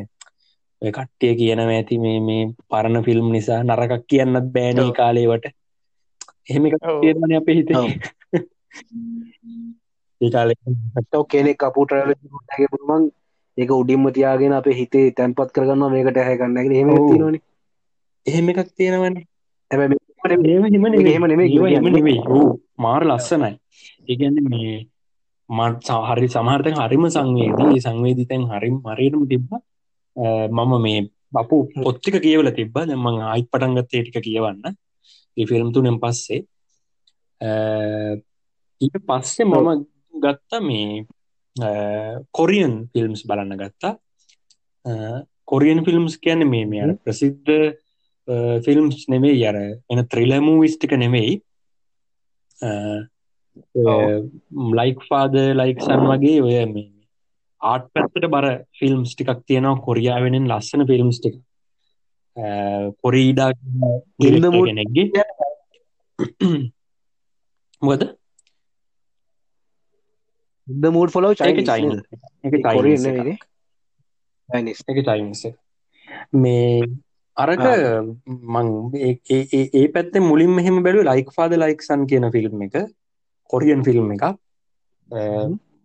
කට්ටිය කියනව ඇති මේ මේ පරණ ෆිල්ම් නිසා නරකක් කියන්නත් බෑනී. කාලේවට. එහෙම. තියෙනවන අප හිත. ඔව්. [laughs] ඒ කාලේ. ටෝ කෙනෙක් කපුටරල ගේ පුරුවන් ඒක උඩින්ම තියාගෙන අප හිතේ තැන්පත් කරගන්න මේකට හැකන්නගෙන හෙම. තිනන එහෙම එකක් තියෙනවන. හැබැ මාර ලස්සනයි. ඒගැන මේ මට හරි සමහර්තක හරිම සංවේදී. සංවේදිතැන් හරිම් මරයටම තිබ්බ මම මේ බපු පොත්තික කියවල තිබ්බ. දෙමං අයිත් පටන්ගත්තේ ටික කියවන්න. ෆිල්ම් තුනෙන් පස්සේ. ඊට පස්සේ මම ගත්ත මේ කොරියන් ෆිල්ම්ස් බලන්න ගත්තා. කොරියන් ෆිල්ම්ස් කියන්න මේ මේ අර ප්‍රසිද්ධ ෆිල්ම්ස් නෙමේ යර එන ත්‍රිලමූ විස්ටික නෙමෙයි. ලයික් ෆාද ලයික්සන් වගේ ඔය මේ ආට් පැත්තට බර ෆිල්ම්ස් ටිකක් තියෙනවා. කොරියාවෙනෙන් ලස්සන ෆිල්ම්ස් ටික. කොරීඩා ගෙනෙක්ගේ මොකද? ද මූඩ් ෆොලෝ ඒක චයින එක එක. චයිනිස මේ අරක මං ඒ පැත්තේ මුලින් මෙහෙම බැලු ලයික් ෆාද ලයික්සන් කියන ෆිල්ම් එක. කොරියන් ෆිල්ම් එක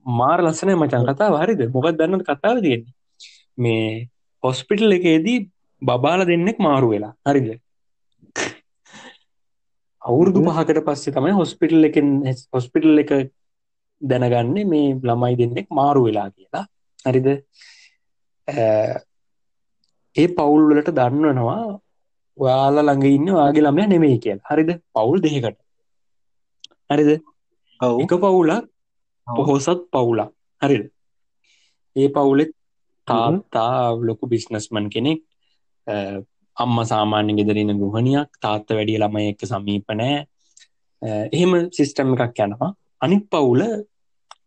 මාර ලස්සන මචන් කතා හරිද? මොකක් දන්න කතාව තියෙන මේ හොස්පිටල් එකේදී බබාල දෙන්නෙක් මාරු වෙලා. හරිද? අවුරුදු පහකට පස්සේ තමයි හොස්පිටල් එකෙන් හොස්පිටල් එක දැනගන්න මේ ළමයි දෙන්නෙක් මාරු වෙලා කියලා. හරිද? ඒ පවුල් වලට දන්නනවා ඔයාල ළඟ ඉන්න වාගේ ළමය නෙමෙයි කියලා. හරිද? පවුල් දෙකට හරිද? එක පවුලක් පොහොසත් පවුලා හරිද? ඒ පවුලෙත් තාත්තා ලොකු බිස්නස්මන් කෙනෙක්. අම්ම සාමාන්‍ය ගෙදරන්න ගෘහණයක්. තාත්ත වැඩිය ළමයි එක්ක සමීපනෑ එහෙම සිිස්ටම් එකක් යනවා. අනිත් පවුල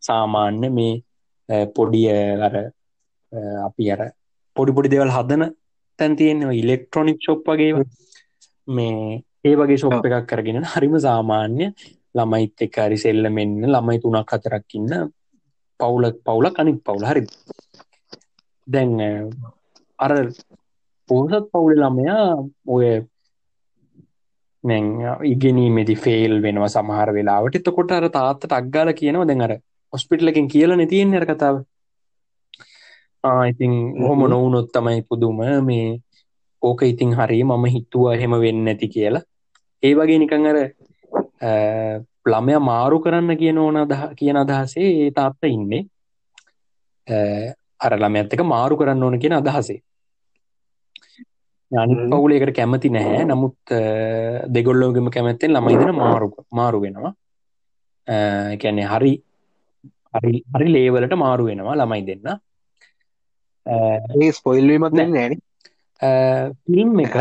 සාමාන්‍ය මේ පොඩිය අර අපි අර පොඩි පොඩි දෙවල් හදන තැන් තියෙනවා ඉලෙක්ට්‍රොනික් ශොප් වගේ මේ ඒ වගේ ශොප් එකක් කරගෙන හරිම සාමාන්‍ය ළමයිත් එක හරි සෙල්ල මෙන්න ළමයි තුනක් හතරක්කින්න පවුලක් පවුලක් අනික් පවුල හරි. දැන් අර පෝසත් පවුල ළමයා ඔය ඉගෙනීමේදි ෆේල් වෙනවා සමහර වෙලාවට. එතකොට අර තාත්තට අක්ගාල කියනවා දැන් අර ඔස්පිටලකින් කියලන තියෙන අර කතාව. ඉතින් හොම. නොවුනොත් තමයි පුදුම. මේ ඕක ඉතින් හරි මම හිතුවා එහෙම වෙන්න ඇති කියලා. ඒ වගේ නිකං අර ළමය මාරු කරන්න කියන ඕන කියන අදහසේ ඒ තාත්ත ඉන්නේ. අර ළමඇත්තක මාරු කරන්න ඕන කියන අදහසේ. අනි පවුලේකට කැමති නැහැ. නමුත් දෙගොල්ලෝගම කැමැත්තෙන් ළමයිදන මාරු මාරු වෙනවා. කැනෙ හරි හරි හරි ලේවලට මාරු වෙනවා ළමයි දෙන්න. ඒ ස්පොයිල්වීමක් නෑන ෆිල්ම් එක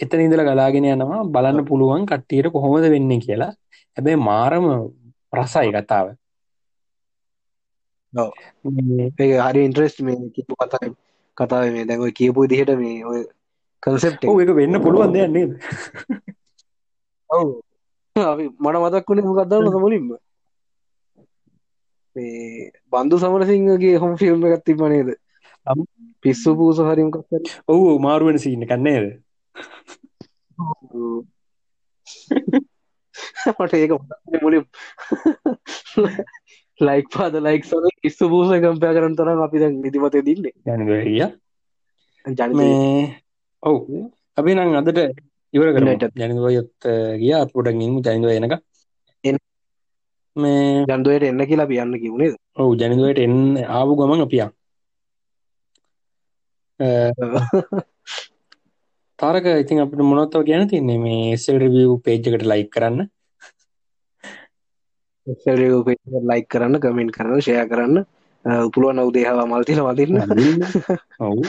එතන ඉදල ගලාගෙන යනවා. බලන්න පුළුවන් කට්ටියට කොහොමද වෙන්න කියලා. හැබැයි මාරම රසයි කතාව. ඒ හරි ඉන්ට්‍රෙස්ට මේ කිපු කතාව. කතාව මේ දැඟව කියපු දිහට මේ ඔය කන්සෙප් එක. වෙන්න පුළුවන් දෙයන්නේ ඔවු. මට මතක් වුණේ මොකක්දන්න මුලින්ම? මේ බන්දු සමරසිංහගේ හොම ෆිල්ම් එකත් තිබනේද පිස්සු පූස හරිමකක් ඔහු මාරුවෙන සින්න කන්නේද [laughs] මට ඒක මුලින් ලයික් පාද ලයික් සන කිස්සු පූස කම්පය කරන තරම් අපි දැන් නිතිමතය දින්නේ ජනගිය ජන ඔවු. අපි නං අදට ඉවර කරට ජනගයොත් ගිය. අපපුටන් ඉම ජනව එනක මේ ජන්දුවයට එන්න කියලා පියන්න කිවුණේ ඔවු ජනදුවට එන්න ආපු ගමන් අපියා [laughs] තාරක ඉතින් අපිට මොනොත්තව ගැන තින්නේ මේ එස්සල් රිවිය් පේජ්කට ලයික් කරන්න. ලයික් කරන්න කමෙන්ට් කරන්න ෂය කරන්න. උපුළුව නවදේහවා මල්තිල වදින්න ඔවු.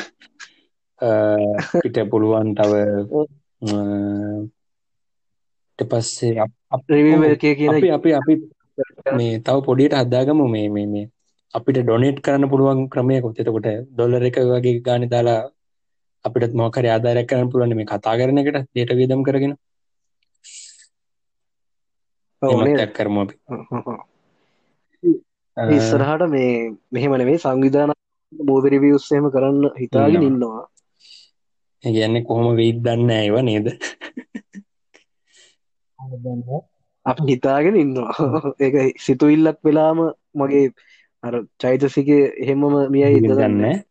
පිට පුළුවන් තව පස්සේ කිය කියන අපි අපි අපි මේ තව පොඩියට හදාගම. මේ මේ මේ. අපිට ඩොනේට් කරන්න පුළුවන් ක්‍රමය කොත්තෙතකොට ඩොල්ලර එක වගේ ගාන දාලා අපිට මොකර ආදාරයක් කරන්න පුළුවන් මේ කතා කරන එකට දේට විදම් කරගෙන. කරම අපි. ඉස්සරහට මේ මෙහෙමන මේ සංවිධාන බෝධරිවියස්සේම කරන්න හිතාගෙන ඉන්නවා. ගැන්න කොහොම වෙයිත් දන්න ඇව නේද? අප හිතාගෙන ඉන්නවා. ඒක සිතුඉල්ලක් වෙලාම මගේ අර චෛතසික එහෙමම මිය ඉදගන්න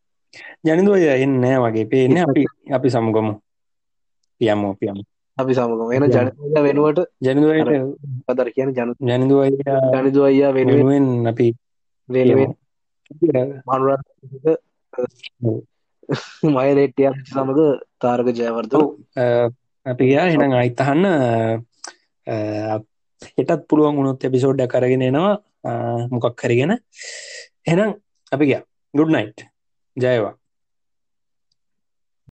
ජනිදුව එන්නෑ වගේ. පේන අපි අපි සමුගමු. පියම්මෝ පියම් අපි සමගම. එන ජනක වෙනුවට ජනදුවයට පදර කියන ජන ජනදුව ජනිදු අයියා වෙනුවෙන් අපි වෙනුවෙන් මනුර මයලෙට්ටිය සමඟ තාරක ජයවර්ද අපි ගයා. හෙනම් අයිතහන්න හෙටත් පුළුවන් උුණොත් එපිසෝඩ්ඩ කරගෙන එනවා. මොකක් කරගෙන එහෙනම් අපි ගියා. Good night Ya, Eva.